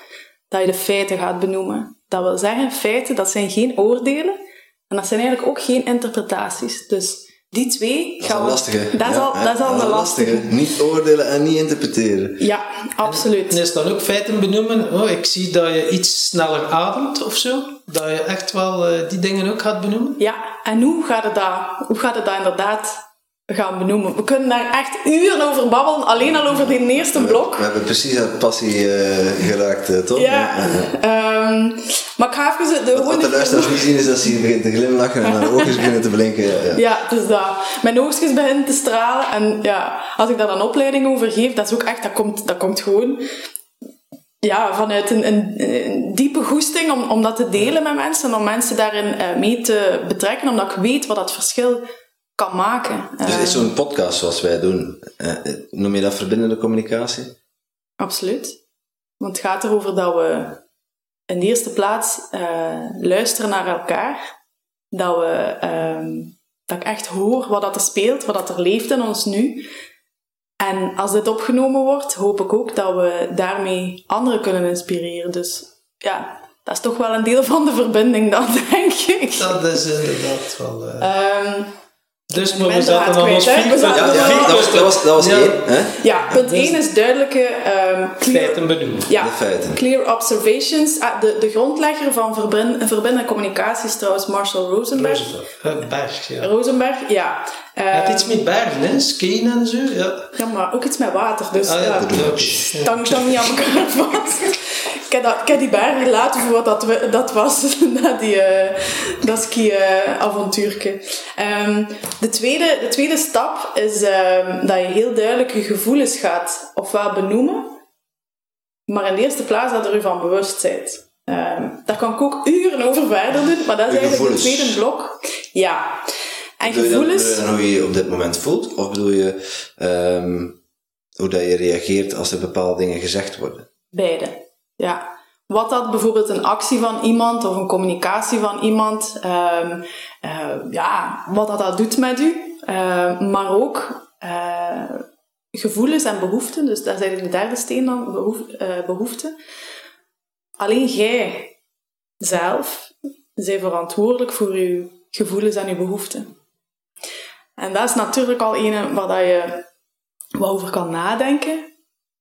dat je de feiten gaat benoemen. Dat wil zeggen, feiten, dat zijn geen oordelen en dat zijn eigenlijk ook geen interpretaties. Dus die twee Dat gaan. Dat is Ja, al, hè, dat is al een lastige. Niet oordelen en niet interpreteren. Ja, absoluut. En is dan ook feiten benoemen? Oh, ik zie dat je iets sneller ademt of zo. Dat je echt wel eh, die dingen ook gaat benoemen? Ja, en hoe gaat het dat, hoe gaat het dat inderdaad gaan benoemen? We kunnen daar echt uren over babbelen, alleen al over die eerste blok. We hebben precies aan passie eh, geraakt, toch? Ja, ehm, maar ik ga even... De, Wat, wat de luisteraars niet zien is dat ze begint te glimlachen en haar oogjes beginnen te blinken. Ja, ja. Ja, dus dat. Mijn oogstjes beginnen te stralen. En ja, als ik daar dan opleiding over geef, dat is ook echt, dat komt, dat komt gewoon ja, vanuit een, een, een diepe goesting om, om dat te delen met mensen. Om mensen daarin eh, mee te betrekken, omdat ik weet wat dat verschil kan maken. Dus Eh, is zo'n podcast zoals wij doen, eh, noem je dat verbindende communicatie? Absoluut. Want het gaat erover dat we in de eerste plaats eh, luisteren naar elkaar. Dat, we, ehm, dat ik echt hoor wat dat er speelt, wat dat er leeft in ons nu. En als dit opgenomen wordt, hoop ik ook dat we daarmee anderen kunnen inspireren. Dus ja, dat is toch wel een deel van de verbinding dan, denk ik. Dat is inderdaad wel... eh, Ehm, dus maar we zaten kwijt, hè? vier zaten Ja, ja, dat was, dat was, dat was Ja. één. Hè? ja, punt 1 is duidelijke ehm, clear- feiten benoemen. Ja, De feiten. Clear observations. Ah, de, de grondlegger van verbind, verbindende communicatie is trouwens Marshall Rosenberg. Eh, Berg, ja. Rosenberg, ja. Het Eh, iets met bergen, hè? Skiën en zo, ja. ja, maar ook iets met water. Dus Ah ja, tang tang niet aan elkaar vast. Ik heb, dat, ik heb die bergen gelaten voor wat dat, we- dat was, na die, eh, dat ski-avontuurke. Ehm, de, tweede, de tweede stap is ehm, dat je heel duidelijk je gevoelens gaat ofwel benoemen, maar in de eerste plaats dat er u van bewust bent. Ehm, daar kan ik ook uren over verder doen, maar dat is eigenlijk het tweede blok. Ja. En Bedoel gevoelens... bedoel je hoe je je op dit moment voelt? Of bedoel je ehm, hoe dat je reageert als er bepaalde dingen gezegd worden? Beide, ja. Wat dat bijvoorbeeld een actie van iemand of een communicatie van iemand, ehm, eh, ja, wat dat, dat doet met u, Ehm, maar ook eh, gevoelens en behoeften, dus daar zijn de derde steen dan, behoef, eh, behoeften. Alleen jij zelf bent verantwoordelijk voor je gevoelens en je behoeften. En dat is natuurlijk al een waar dat je wat over kan nadenken,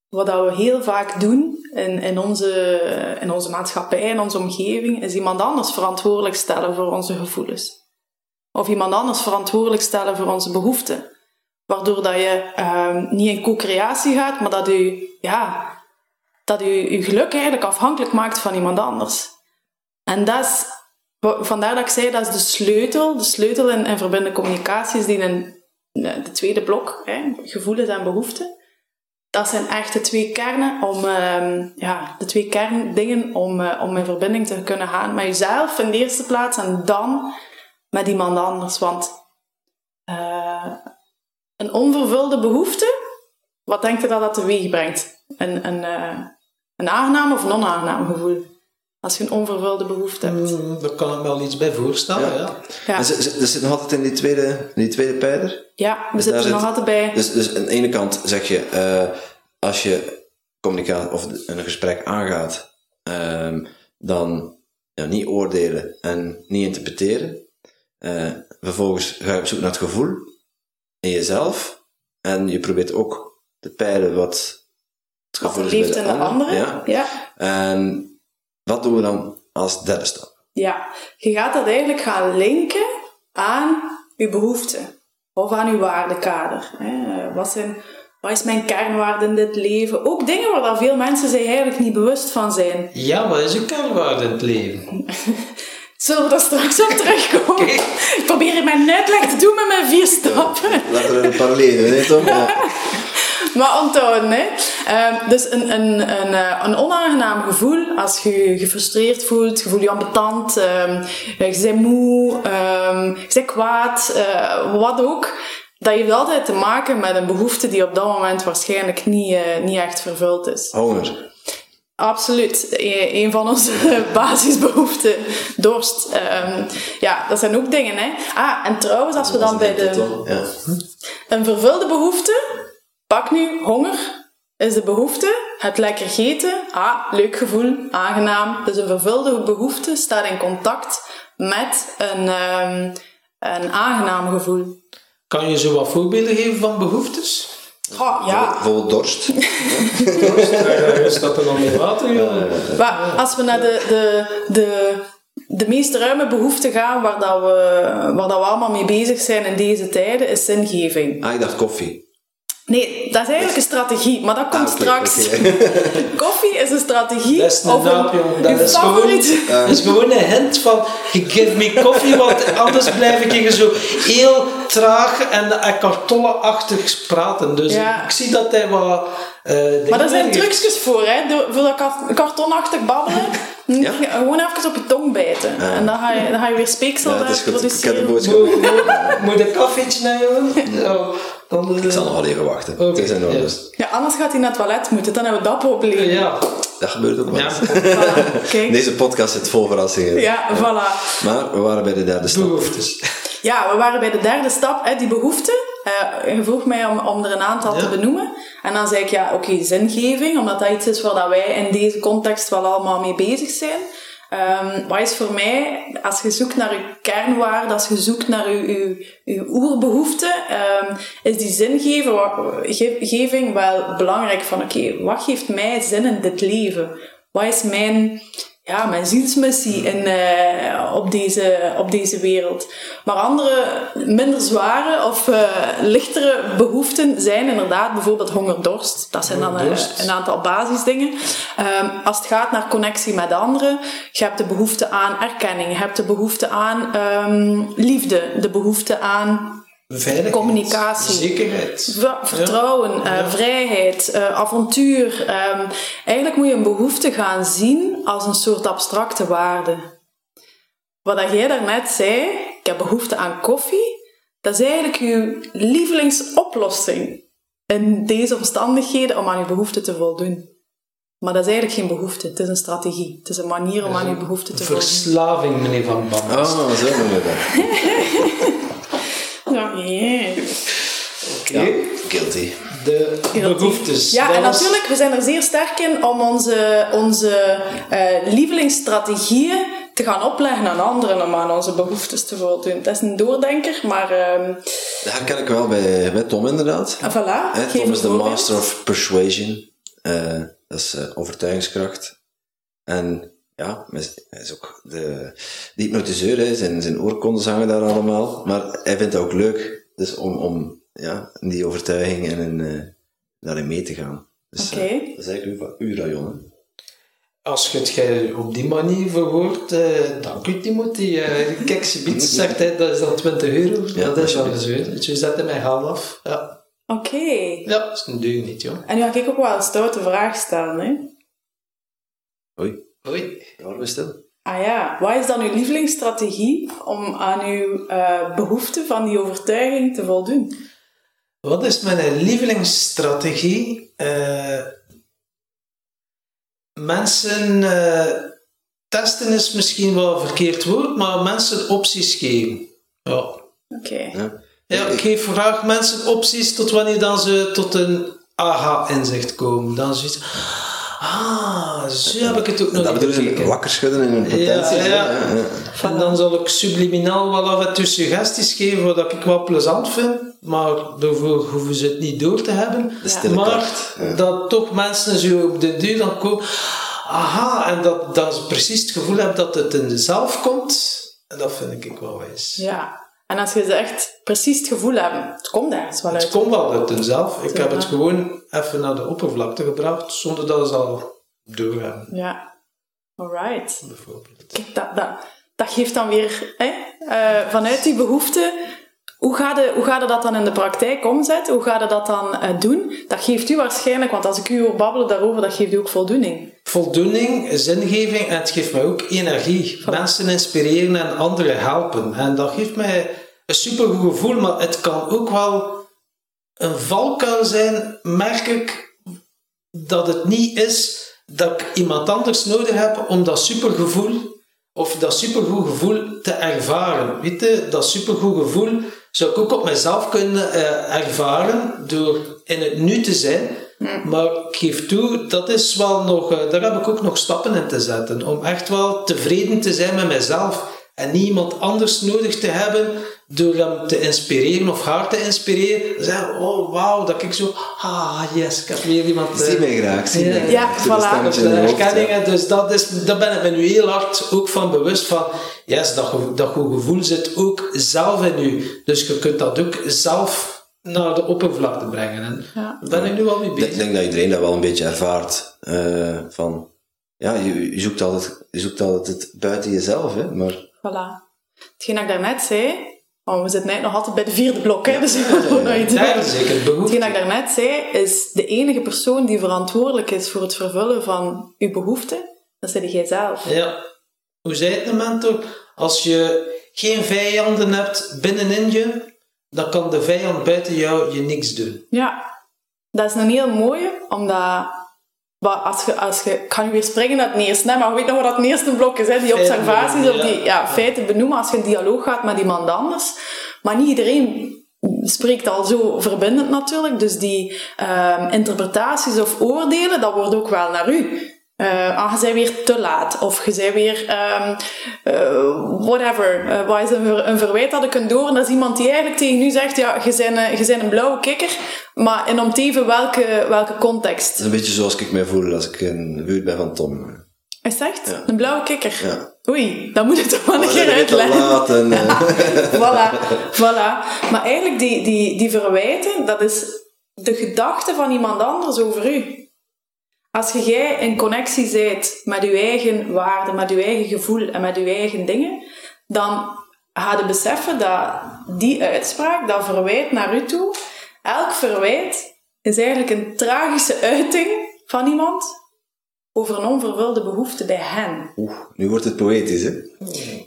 wat dat we heel vaak doen in, in, onze, in onze maatschappij, in onze omgeving, is iemand anders verantwoordelijk stellen voor onze gevoelens. Of iemand anders verantwoordelijk stellen voor onze behoeften. Waardoor dat je ehm, niet in co-creatie gaat, maar dat u, ja, dat u uw geluk eigenlijk afhankelijk maakt van iemand anders. En dat is, vandaar dat ik zei, dat is de sleutel. De sleutel in, in verbindende communicatie is die eh, de tweede blok, hè, gevoelens en behoeften dat zijn echt de twee kernen om, ehm, ja, de twee kerndingen om, eh, om in verbinding te kunnen gaan met jezelf in de eerste plaats en dan met iemand anders. Want eh, een onvervulde behoefte, wat denk je dat dat teweeg brengt? Een, een, eh, een aangenaam of een onaangenaam gevoel? Als je een onvervulde behoefte hebt. Mm, Daar kan ik me wel iets bij voorstellen, Ja. ja. Ja, En ze, ze, ze zit nog altijd in die tweede, in die tweede pijler? ja we Dus zitten er nog altijd bij. Dus, dus aan de ene kant zeg je, eh, als je communicatie of een gesprek aangaat, ehm, dan ja, niet oordelen en niet interpreteren. Eh, vervolgens ga je op zoek naar het gevoel in jezelf en je probeert ook te peilen wat het Wat gevoel is bij leeft in de andere. Ja. ja. En wat doen we dan als derde stap? Ja, je gaat dat eigenlijk gaan linken aan je behoeften of aan je waardekader. Hè. Wat, zijn, wat is mijn kernwaarde in dit leven? Ook dingen waar veel mensen zich eigenlijk niet bewust van zijn. Ja, wat is uw kernwaarde in het leven? Zullen we daar straks op terugkomen? Ik probeer hier mijn uitleg te doen met mijn vier stappen. Laten we een parallel doen, hè Tom? Ja. Maar onthouden, hè. Ehm, dus een, een, een, eh, een onaangenaam gevoel, als je je gefrustreerd voelt, je voelt je ambetant, ehm, je bent moe, ehm, je bent kwaad, eh, wat ook. Dat heeft altijd te maken met een behoefte die op dat moment waarschijnlijk niet, eh, niet echt vervuld is. Honger. Absoluut. E- Een van onze basisbehoeften. Dorst. Ja, dat zijn ook dingen, hè. Ah, en trouwens, als we dan bij de... Een vervulde behoefte, pak nu honger, is de behoefte, het lekker gegeten, ah, leuk gevoel, aangenaam. Dus een vervulde behoefte staat in contact met een, ehm, een aangenaam gevoel. Kan je zo wat voorbeelden geven van behoeftes? Oh, ja, Bijvoorbeeld dorst. Staat er dan meer water? Ja. maar als we naar de, de, de de meest ruime behoefte gaan waar, dat we, waar dat we allemaal mee bezig zijn in deze tijden, is zingeving. Ah, ik dacht koffie. Nee, dat is eigenlijk een strategie, maar dat komt Ah, straks. Koffie is een strategie. Dat is een naap. Dat is gewoon, dat is gewoon een hint van give me koffie, want anders blijf ik hier zo heel traag en, en kartonnenachtig praten. Dus Ja. ik zie dat hij wat... eh, dingen Maar daar zijn trucjes voor, hè. Voor dat kart- kartonachtig babbelen. Ja? Gewoon even op je tong bijten. En dan ga, je, dan ga je weer speeksel Ja, goed. Ik heb de produceren. boodschap. Moet, moet een koffietje naar jongen? Dan, eh, Ik zal nog wel even wachten. Het is in orde. ja. dus Ja, anders gaat hij naar het toilet moeten. Dan hebben we dat probleem. Ja, Dat gebeurt ook wel. ja. eens. Voilà, kijk. Deze podcast zit vol verrassingen. Ja, voilà. Maar we waren bij de derde stap. behoeftes. Ja, we waren bij de derde stap, hè, die behoefte. Eh, je vroeg mij om, om er een aantal Ja. te benoemen. En dan zei ik, ja, oké, zingeving, omdat dat iets is waar dat wij in deze context wel allemaal mee bezig zijn. Ehm, wat is voor mij, als je zoekt naar je kernwaarde, als je zoekt naar je, je, je oerbehoefte, ehm, is die zingeving wel belangrijk van, oké, wat geeft mij zin in dit leven? Wat is mijn, ja, mijn zielsmissie in, eh, op, deze, op deze wereld? Maar andere, minder zware of eh, lichtere behoeften zijn inderdaad bijvoorbeeld honger, dorst. Dat zijn dan eh, Honger-dorst. een aantal basisdingen. Ehm, als het gaat naar connectie met anderen, je hebt de behoefte aan erkenning, je hebt de behoefte aan ehm, liefde, de behoefte aan Veiligheid. Communicatie. Zekerheid. vertrouwen, eh, vrijheid, eh, avontuur. Ehm, eigenlijk moet je een behoefte gaan zien als een soort abstracte waarde. Wat dat jij daarnet zei, ik heb behoefte aan koffie, dat is eigenlijk je lievelingsoplossing in deze omstandigheden om aan je behoefte te voldoen. Maar dat is eigenlijk geen behoefte, het is een strategie. Het is een manier om aan je behoefte te voldoen. Verslaving, meneer Van Bam. Oh, zo noemen we dat. Ja. Oké. Guilty. De behoeftes. Ja, en was- natuurlijk, we zijn er zeer sterk in om onze, onze eh, lievelingsstrategieën te gaan opleggen aan anderen om aan onze behoeftes te voldoen. Dat is een doordenker, maar ehm Dat herken ik wel bij, bij Tom inderdaad. voilà. Hè, geef Tom is de voorbeeld. master of persuasion. Eh, dat is eh, overtuigingskracht. En ja, hij is ook de, de hypnotiseur, hè. Zijn, zijn oorkondes hangen daar allemaal. Maar hij vindt het ook leuk dus om, om ja, in die overtuiging en in, eh, daarin mee te gaan. Dus, Oké. eh, dat is eigenlijk uw, uw rayon. hè. Als je het gij op die manier verwoordt, eh dank u Timothy. Uh, kijk, ze biedt, zegt hij, dat is dan 20 euro. Ja, dat is wel alsjeblieft. eens weer. Dus je zet hem mijn haal af. Ja. Oké. ja, dat is een deug niet, joh. En nu ga ik ook wel een stoute vraag stellen. Hè? Oei, Oei. waarom is stil? Ah ja, wat is dan uw lievelingsstrategie om aan uw eh behoefte van die overtuiging te voldoen? Wat is mijn lievelingsstrategie? Eh, mensen eh, testen is misschien wel een verkeerd woord, maar mensen opties geven. Ja. Oké. Ja. Ja, ik geef graag mensen opties tot wanneer dan ze tot een aha-inzicht komen. Dan zoiets. Ah, zo heb ik het ook nog Dat ze bekeken. wakker schudden in. Ja, ja. Ja, ja. En dan zal ik subliminaal wel af en toe suggesties geven wat ik wel plezant vind, maar daarvoor hoeven ze het niet door te hebben. De stille maar kracht, ja. dat toch mensen zo op de deur dan komen, aha, en dat, dat ze precies het gevoel hebben dat het in zelf komt, en dat vind ik wel wijs. Ja. En als je ze echt precies het gevoel hebt, het komt ergens wel Het uit. komt wel uit hunzelf. Ik heb het gewoon even naar de oppervlakte gebracht, zonder dat ze al doorgaan, Ja. Alright. bijvoorbeeld. Kijk, dat, dat, dat geeft dan weer, hè, eh, vanuit die behoefte, hoe ga, je, hoe ga je dat dan in de praktijk omzetten? Hoe ga je dat dan eh, doen? Dat geeft u waarschijnlijk, want als ik u hoor babbelen daarover, dat geeft u ook voldoening. Voldoening, zingeving en het geeft mij ook energie. Mensen inspireren en anderen helpen. En dat geeft mij een supergoed gevoel, maar het kan ook wel een valkuil zijn, merk ik, dat het niet is dat ik iemand anders nodig heb om dat supergevoel of dat supergoed gevoel te ervaren. Weet je, dat supergoed gevoel zou ik ook op mezelf kunnen eh, ervaren door in het nu te zijn. Maar ik geef toe, dat is wel nog, eh, daar heb ik ook nog stappen in te zetten. Om echt wel tevreden te zijn met mezelf. En niet iemand anders nodig te hebben door hem te inspireren of haar te inspireren. Zeggen, oh wauw, dat ik zo, ah yes, ik heb weer iemand... Zie eh, mij graag, zie Ja. mij graag. Ja, voilà. de ja. herkenningen. Dus dat is, daar ben ik me nu heel hard ook van bewust van. Yes, dat, dat goed gevoel zit ook zelf in u. Dus je kunt dat ook zelf naar de oppervlakte brengen. En Ja. ben ik nu al mee Ik bezig. denk dat iedereen dat wel een beetje ervaart. eh, van, ja, je, je, zoekt altijd, je zoekt altijd het buiten jezelf, hè, maar Voilà. Hetgeen dat ik daarnet zei, want we zitten net nog altijd bij de vierde blok, hè, dus we ja, moeten nog iets Daar doen. is zeker Hetgeen behoefte. dat ik daarnet zei, is de enige persoon die verantwoordelijk is voor het vervullen van uw behoeften, dat ben jij zelf. Ja. Hoe zei het de mentor? Als je geen vijanden hebt binnenin je, dan kan de vijand buiten jou je niks doen. Ja, dat is een heel mooie, omdat als je, als je, ik ga nu weer springen naar het eerste, hè, maar je weet nog wat dat eerste blok is, hè, die observaties of die ja, feiten benoemen als je in dialoog gaat met iemand anders. Maar niet iedereen spreekt al zo verbindend natuurlijk, dus die ehm, interpretaties of oordelen, dat wordt ook wel naar u. Eh ah, je bent weer te laat, of je bent weer ehm, eh, whatever. Eh, wat is een, ver- een verwijt dat ik kunt door? En dat is iemand die eigenlijk tegen u zegt, ja, je bent, een- je bent een blauwe kikker, maar in om te welke, welke context. dat is een beetje zoals ik mij voel als ik in de buurt ben van Tom. Is het echt? Ja. Een blauwe kikker? Ja. Oei, dat moet het toch wel een keer uitleggen. laat en, voilà, voilà. Maar eigenlijk, die, die, die verwijten, dat is de gedachte van iemand anders over u. Als je jij in connectie bent met je eigen waarde, met je eigen gevoel en met je eigen dingen, dan ga je beseffen dat die uitspraak, dat verwijt naar u toe, elk verwijt is eigenlijk een tragische uiting van iemand over een onvervulde behoefte bij hen. Oeh, nu wordt het poëtisch, hè?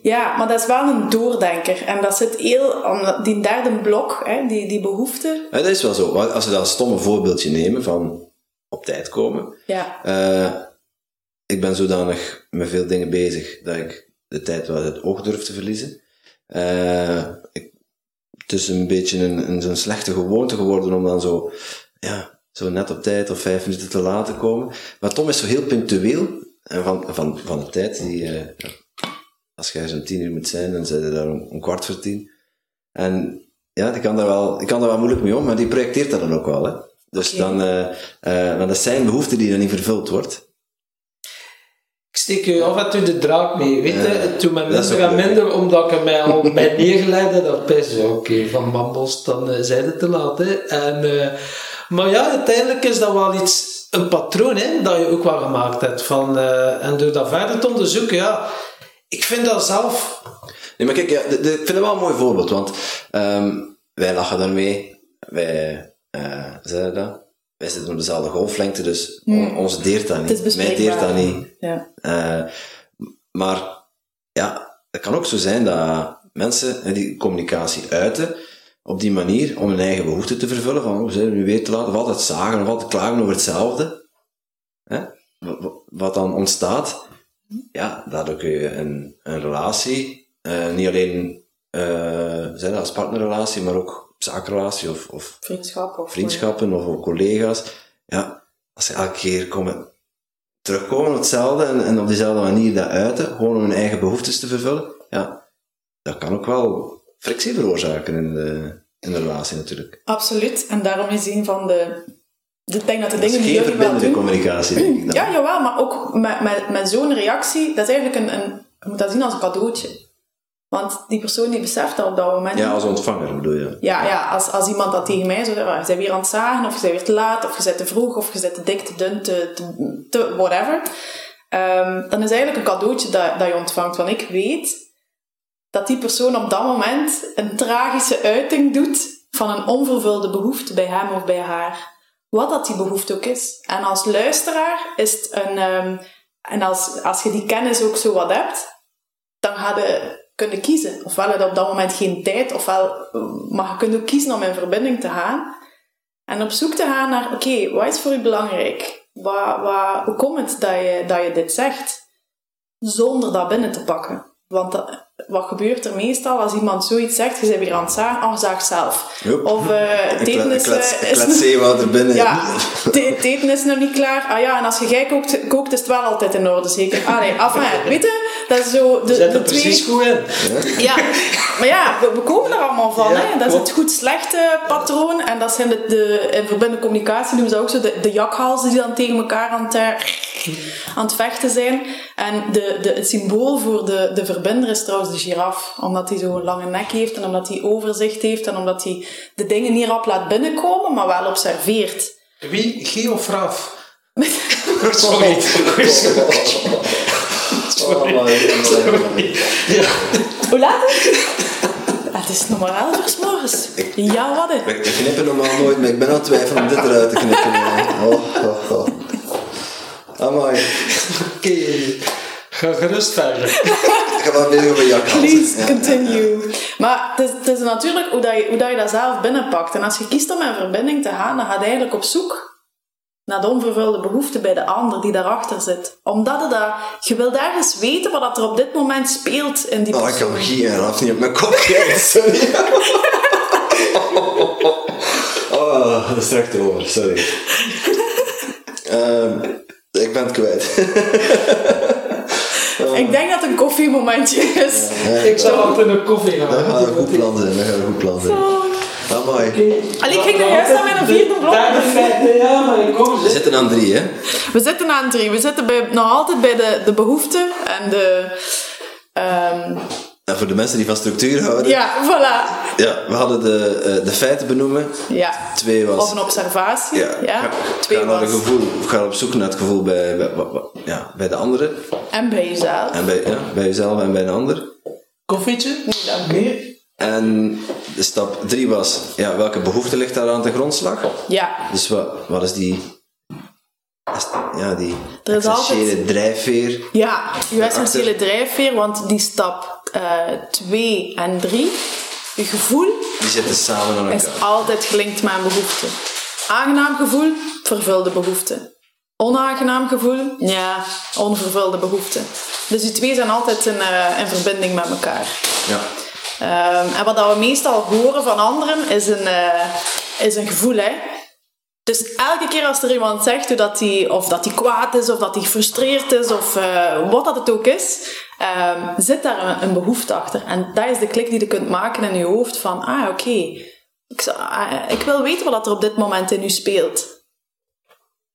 Ja, maar dat is wel een doordenker. En dat zit heel... om Die derde blok, hè, die, die behoefte... Ja, dat is wel zo. Als we dat stomme voorbeeldje nemen van op tijd komen. Ja, eh, ik ben zodanig met veel dingen bezig dat ik de tijd wel het oog durf te verliezen. Eh, ik, het is een beetje een, een, zo'n slechte gewoonte geworden om dan zo, ja, zo net op tijd of vijf minuten te laat te komen. Maar Tom is zo heel punctueel en van, van, van de tijd. Die, eh, als jij zo'n tien uur moet zijn, dan zijn je daar om, om kwart voor tien. En ja, die kan daar wel, die kan daar wel moeilijk mee om, maar die projecteert dat dan ook wel. Hè. Dus Oké. dan, eh eh dat is zijn behoefte die dan niet vervuld wordt. Ik steek je af en toe de draak mee. Weet je, Ja, het doet me dat is minder omdat ik mij al bij neergelegd heb. Dat best oké, van bambos, dan uh, zijn het te laat. Hè. En, maar ja, uiteindelijk is dat wel iets, een patroon hè, dat je ook wel gemaakt hebt. Van, en door dat verder te onderzoeken, ja, ik vind dat zelf... Nee, maar kijk, ja, ik vind het wel een mooi voorbeeld, want um, wij lachen daarmee. Wij, uh, dat? Wij zitten op dezelfde golflengte, dus hmm. ons deert dat niet. Mij deert dat niet. Ja. Uh, maar ja, het kan ook zo zijn dat mensen die communicatie uiten op die manier om hun eigen behoeften te vervullen. Van, oh, zijn we nu weer te laat? Of altijd zagen, of altijd klagen over hetzelfde. Hè? Wat dan ontstaat, ja, daardoor kun je een, een relatie, uh, niet alleen uh, als partnerrelatie, maar ook zakenrelatie of, of Vriendschap of vriendschappen of, of collega's. Ja, als ze elke keer komen, terugkomen op hetzelfde en, en op diezelfde manier dat uiten, gewoon om hun eigen behoeftes te vervullen, ja, dat kan ook wel frictie veroorzaken in de, in de relatie natuurlijk. Absoluut, en daarom is een van de... Ik denk dat de dat dingen die jullie wel doen... communicatie, denk ik dan. Ja, jawel, maar ook met, met, met zo'n reactie, dat is eigenlijk een, een... Je moet dat zien als een cadeautje. Want die persoon die beseft dat op dat moment. Ja, als ontvanger bedoel je? Ja, ja als, als iemand dat tegen mij zou zeggen, je bent weer aan het zagen, of je bent weer te laat, of je bent te vroeg, of je bent te dik, te dun, te, te, te whatever. Um, dan is eigenlijk een cadeautje dat, dat je ontvangt. Want ik weet dat die persoon op dat moment een tragische uiting doet van een onvervulde behoefte bij hem of bij haar. Wat dat die behoefte ook is. En als luisteraar is het een... Um, en als, als je die kennis ook zo wat hebt, dan ga je kunnen kiezen. Ofwel heb je op dat moment geen tijd, ofwel maar je kunt ook kiezen om in verbinding te gaan. En op zoek te gaan naar, oké, wat is voor u belangrijk? Wat, wat, hoe komt het dat je, dat je dit zegt? Zonder dat binnen te pakken. Want dat- wat gebeurt er meestal als iemand zoiets zegt, je bent weer aan het zagen, oh, zaag zelf. Joep. Of eh Ik klets, eh, ik is klets zeewater binnen. ja, eten is nog niet klaar. Ah ja, en als je jij kookt, kookt is het wel altijd in orde, zeker. Ah nee, enfin, weet je, dat is zo de, Zet de er twee... precies goed in. Ja, maar ja, we, we komen er allemaal van. Ja, hè? Dat is het goed-slechte patroon. En dat zijn de, de in verbindende communicatie noemen ze ook zo de, de jakhalzen die dan tegen elkaar aan het, eh, aan het vechten zijn. En de, de, het symbool voor de, de verbinder is trouwens de giraf. Omdat hij zo'n lange nek heeft en omdat hij overzicht heeft en omdat hij de dingen niet rap laat binnenkomen, maar wel observeert. Wie? G of Raf? Sorry. Oh. Ja. Hoe laat is het? Het is nog maar elf uur 's morgens. Ja, wat is Ik knippen normaal nooit, maar ik ben aan het twijfelen om dit eruit te knippen. Oh, oh, oh. Amai. Oké. Ga gerust verder. Ik ga wel weer over jak Please continue. Maar het is, het is natuurlijk hoe, dat je, hoe dat je dat zelf binnenpakt. En als je kiest om in verbinding te gaan, dan ga je eigenlijk op zoek naar de onvervulde behoefte bij de ander die daarachter zit. Omdat je, dat, je wilt ergens weten wat dat er op dit moment speelt in die Oh, ik kan Guy en Raf niet op mijn kop sorry. Oh, dat is echt over, sorry. Ehm, ik ben het kwijt. Ik denk dat het een koffiemomentje is. Ik zou altijd een koffie gaan. Dat gaat een goed plan zijn, dat gaat een goed plan zijn. Amai. Allee, ik ging nog juist aan mijn vierde blok. Ja, maar ik kom. We zitten aan drie, hè? We zitten aan drie. We zitten bij, nog altijd bij de, de behoefte en de... ehm, En voor de mensen die van structuur houden. ja, voilà. Ja, we hadden de, eh, de feiten benoemen. Ja. Twee was... Of een observatie. Ja, Ja. ga, Twee ga naar was. een gevoel, ga op zoek naar het gevoel bij, bij, ja, bij de andere. En bij jezelf. En bij, ja, bij jezelf en bij een ander. Koffietje? Nee. En de stap drie was, ja, welke behoefte ligt daar aan de grondslag? Ja. Dus wat, wat is die, ja, die Er is essentiële altijd- drijfveer? Ja, je essentiële drijfveer, want die stap 2 en 3, je gevoel, Die zitten samen aan is elkaar. altijd gelinkt met een behoefte. Aangenaam gevoel, vervulde behoefte. Onaangenaam gevoel, ja, onvervulde behoefte. Dus die twee zijn altijd in, eh, in verbinding met elkaar. Ja. Ehm, en wat dat we meestal horen van anderen is een, eh, is een gevoel. Hè? Dus elke keer als er iemand zegt hoe dat hij, of dat hij kwaad is, of dat hij gefrustreerd is, of eh, wat dat het ook is, ehm, zit daar een, een behoefte achter. En dat is de klik die je kunt maken in je hoofd van, ah oké, ik, ah, ik wil weten wat er op dit moment in u speelt.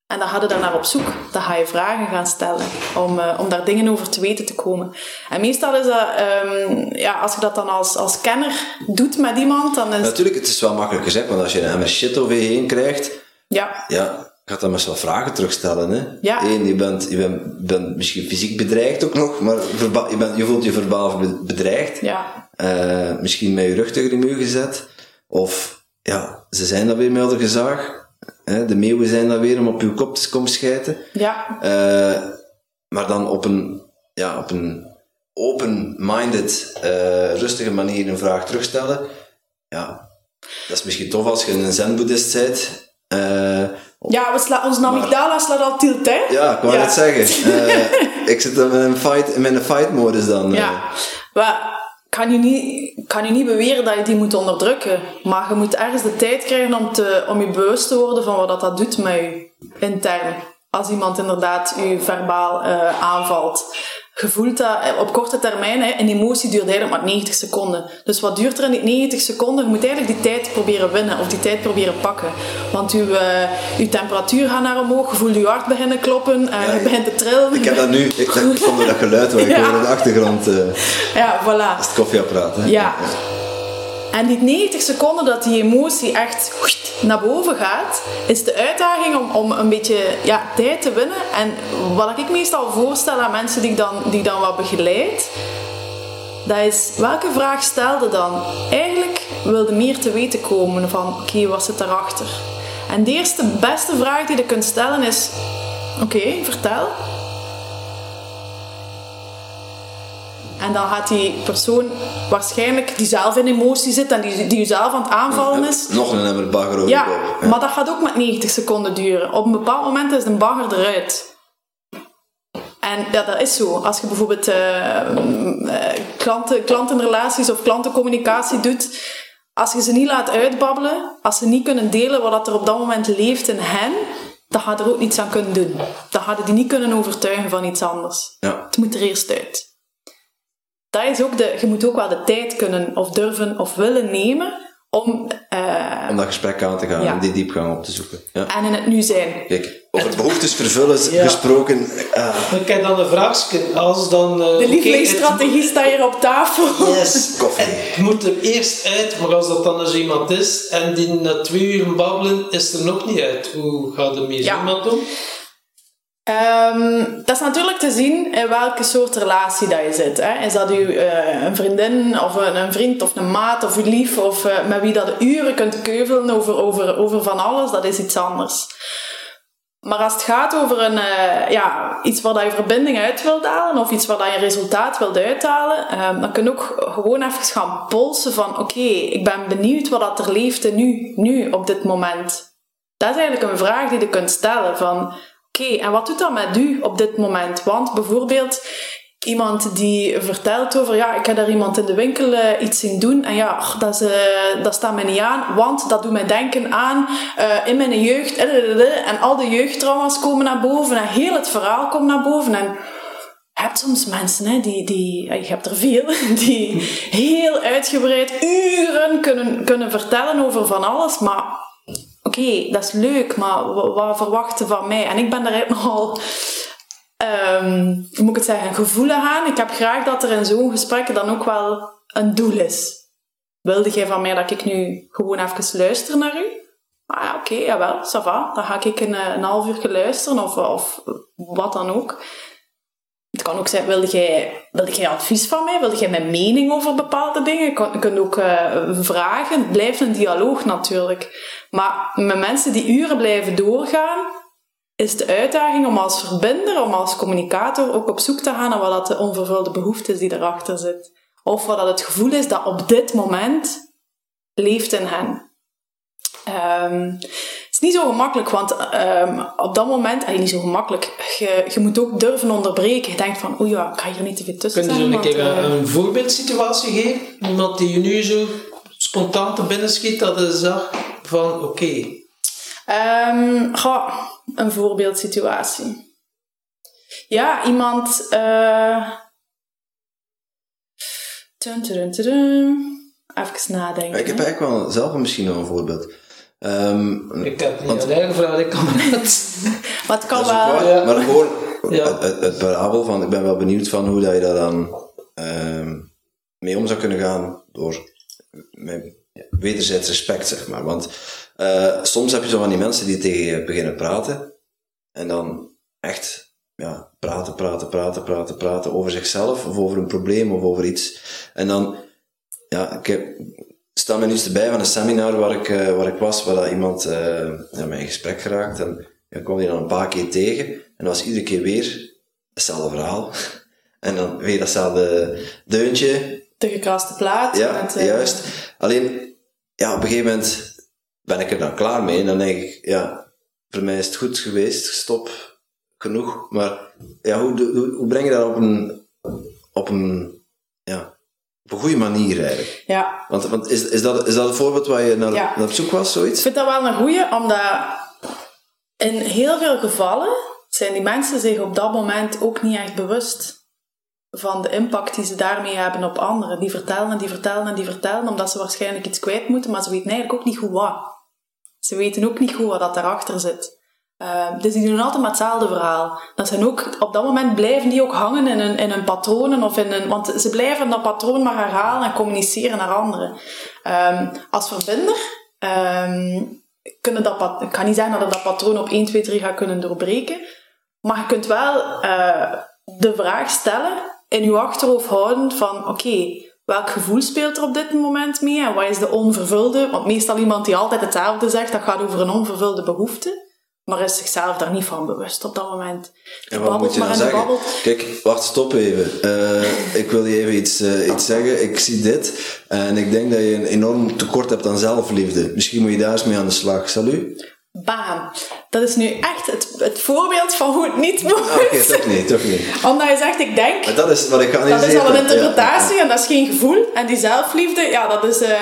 En dan ga je daar naar op zoek. Dan ga je vragen gaan stellen om, eh, om daar dingen over te weten te komen. En meestal is dat, ehm, ja, als je dat dan als, als kenner doet met iemand, dan is Natuurlijk, het is wel makkelijk gezegd, want als je een emmer shit over je heen krijgt, ja, ja, gaat dan best wel vragen terugstellen. Hè? Ja. Eén, je bent, je bent, bent misschien fysiek bedreigd ook nog, maar je, bent, je voelt je verbaal be- bedreigd. ja, Eh, misschien met je rug tegen de muur gezet. Of, ja, ze zijn dan weer met elkaar gezaag. Hè? De meeuwen zijn dan weer om op je kop te komen schijten. ja, Eh, maar dan op een, ja, op een open-minded, eh, rustige manier een vraag terugstellen. Ja, dat is misschien tof als je een zen-boeddhist bent. Ja we sla, onze amygdala slaat al tilt, hè? ja, ik wou Ja. net zeggen. Eh, ik zit met een fight, met een fight-modus dan. eh. Ja, maar kan je, niet, kan je niet beweren dat je die moet onderdrukken. Maar je moet ergens de tijd krijgen om, te, om je bewust te worden van wat dat, dat doet met je intern. Als iemand inderdaad je verbaal eh, aanvalt. Je voelt dat eh, op korte termijn, hè, een emotie duurt eigenlijk maar 90 seconden. Dus wat duurt er in die 90 seconden? Je moet eigenlijk die tijd proberen winnen of die tijd proberen pakken. Want je, eh, je temperatuur gaat naar omhoog, je voelt je hart beginnen kloppen, en je begint te trillen. Ik heb dat nu, ik, dat door dat geluid wat ik Ja. hoor in de achtergrond. eh Ja, voilà. dat is het koffieapparaat. Hè? Ja. En die 90 seconden dat die emotie echt naar boven gaat, is de uitdaging om, om een beetje ja, tijd te winnen. En wat ik meestal voorstel aan mensen die ik dan, die dan wat begeleid, dat is welke vraag stelde dan? Eigenlijk wilde meer te weten komen van oké, wat zit daarachter? En de eerste beste vraag die je kunt stellen is: oké, vertel. En dan gaat die persoon waarschijnlijk die zelf in emotie zit en die, die jezelf aan het aanvallen is. Nog een emmer bagger over Ja, de maar dat gaat ook met 90 seconden duren. Op een bepaald moment is een bagger eruit. En ja, dat is zo. Als je bijvoorbeeld uh, klanten, klantenrelaties of klantencommunicatie doet, als je ze niet laat uitbabbelen, als ze niet kunnen delen wat er op dat moment leeft in hen, dan gaat er ook niets aan kunnen doen. Dan hadden die niet kunnen overtuigen van iets anders. Ja. Het moet er eerst uit. Dat is ook de, je moet ook wel de tijd kunnen of durven of willen nemen om, uh, om dat gesprek aan te gaan en die diepgang op te zoeken. Ja. En in het nu zijn. Kijk, over behoeftes vervullen gesproken. Uh. Ik heb dan een vraagje. Als dan, uh, de lievelingsstrategie staat hier op tafel. Yes. Koffie. Het moet er eerst uit, maar als dat dan eens iemand is en die na twee uur babbelen, is er nog niet uit. Hoe gaat er mee ja. iemand om? Um, dat is natuurlijk te zien in welke soort relatie dat je zit. Hè. Is dat u uh, een vriendin of een, een, vriend of een maat of uw lief of uh, met wie dat uren kunt keuvelen over, over, over van alles, dat is iets anders. Maar als het gaat over een, uh, ja, iets waar je verbinding uit wilt halen of iets waar dat je resultaat wilt uithalen, um, dan kun je ook gewoon even gaan polsen van oké, ik ben benieuwd wat dat er leeft nu, nu op dit moment. Dat is eigenlijk een vraag die je kunt stellen van Oké, en wat doet dat met u op dit moment? Want bijvoorbeeld iemand die vertelt over, ja, ik heb daar iemand in de winkel uh, iets zien doen en ja, dat, is, uh, dat staat mij niet aan, want dat doet mij denken aan uh, in mijn jeugd en al de jeugdtrauma's komen naar boven en heel het verhaal komt naar boven en je hebt soms mensen, hè, die, die, je hebt er veel, die heel uitgebreid uren kunnen, kunnen vertellen over van alles, maar oké, dat is leuk, maar wat, verwachten van mij? En ik ben daar nogal, um, hoe moet ik het zeggen, gevoelig aan. Ik heb graag dat er in zo'n gesprek dan ook wel een doel is. Wilde jij van mij dat ik nu gewoon even luister naar u? Ah ja, oké, jawel, ça va. Dan ga ik een, een half uur luisteren of, of wat dan ook. Het kan ook zijn, wilde jij, wilde jij advies van mij? Wilde jij mijn mening over bepaalde dingen? Je kunt ook uh, vragen. Het blijft een dialoog natuurlijk. Maar met mensen die uren blijven doorgaan, is de uitdaging om als verbinder, om als communicator ook op zoek te gaan naar wat dat de onvervulde behoefte is die erachter zit. Of wat dat het gevoel is dat op dit moment leeft in hen. Um, het is niet zo gemakkelijk, want um, op dat moment, eigenlijk niet zo gemakkelijk, je, je moet ook durven onderbreken. Je denkt van, oeh ja, ik ga hier niet te veel tussen Kun je zo een keer uh, een voorbeeldsituatie geven? Iemand die je nu zo spontaan te binnen schiet, dat je zag van, oké. Okay. Um, een voorbeeldsituatie. Ja, iemand... Uh, tun, tun, tun, Even nadenken. Ik heb eigenlijk wel zelf misschien nog een voorbeeld. Um, ik heb niet alleen gevraagd, ik kan het. maar het kan wel. Ja. Maar gewoon ja. het, het, parabel van, ik ben wel benieuwd van hoe dat je daar dan um, mee om zou kunnen gaan door met wederzijds respect, zeg maar. Want uh, soms heb je zo van die mensen die tegen je beginnen praten en dan echt ja, praten, praten, praten, praten, praten over zichzelf of over een probleem of over iets. En dan, ja, ik heb, sta me nu eens bij van een seminar waar ik, uh, waar ik was, waar dat iemand uh, ja, mij in gesprek geraakt. En ik kwam die dan een paar keer tegen. En dat was iedere keer weer hetzelfde verhaal. en dan weer datzelfde deuntje. De gekraste plaat. Ja, juist. Alleen, ja, op een gegeven moment ben ik er dan klaar mee. En dan denk ik, ja, voor mij is het goed geweest, stop, genoeg. Maar ja, hoe, hoe, hoe breng je dat op een, op een, ja, op een goede manier eigenlijk. Ja. Want, want is, is, dat, is dat het voorbeeld waar je naar, naar op zoek was, zoiets? Ik vind dat wel een goede, omdat in heel veel gevallen zijn die mensen zich op dat moment ook niet echt bewust van de impact die ze daarmee hebben op anderen. Die vertellen en die vertellen en die vertellen, omdat ze waarschijnlijk iets kwijt moeten, maar ze weten eigenlijk ook niet goed wat. Ze weten ook niet goed wat dat daarachter zit. Uh, dus die doen altijd met hetzelfde verhaal. Dat zijn ook, op dat moment blijven die ook hangen in hun, in hun patronen of in een, want ze blijven dat patroon maar herhalen en communiceren naar anderen. Um, als verbinder, um, kunnen dat, ik kan niet zeggen dat je dat patroon op 1, 2, 3 gaat kunnen doorbreken, maar je kunt wel uh, de vraag stellen in je achterhoofd houden van, oké, okay, welk gevoel speelt er op dit moment mee en wat is de onvervulde, want meestal iemand die altijd hetzelfde zegt, dat gaat over een onvervulde behoefte maar is zichzelf daar niet van bewust op dat moment. en wat moet je dan zeggen? Kijk, wacht, stop even. Uh, ik wil je even iets, uh, iets zeggen. Ik zie dit en ik denk dat je een enorm tekort hebt aan zelfliefde. Misschien moet je daar eens mee aan de slag. Salut. Bam. Dat is nu echt het, het voorbeeld van hoe het niet moet. Ah, Oké, toch niet, toch niet. Omdat je zegt, ik denk... Maar dat is wat ik Dat is al een interpretatie en dat is geen gevoel. En die zelfliefde, ja, dat is, eh,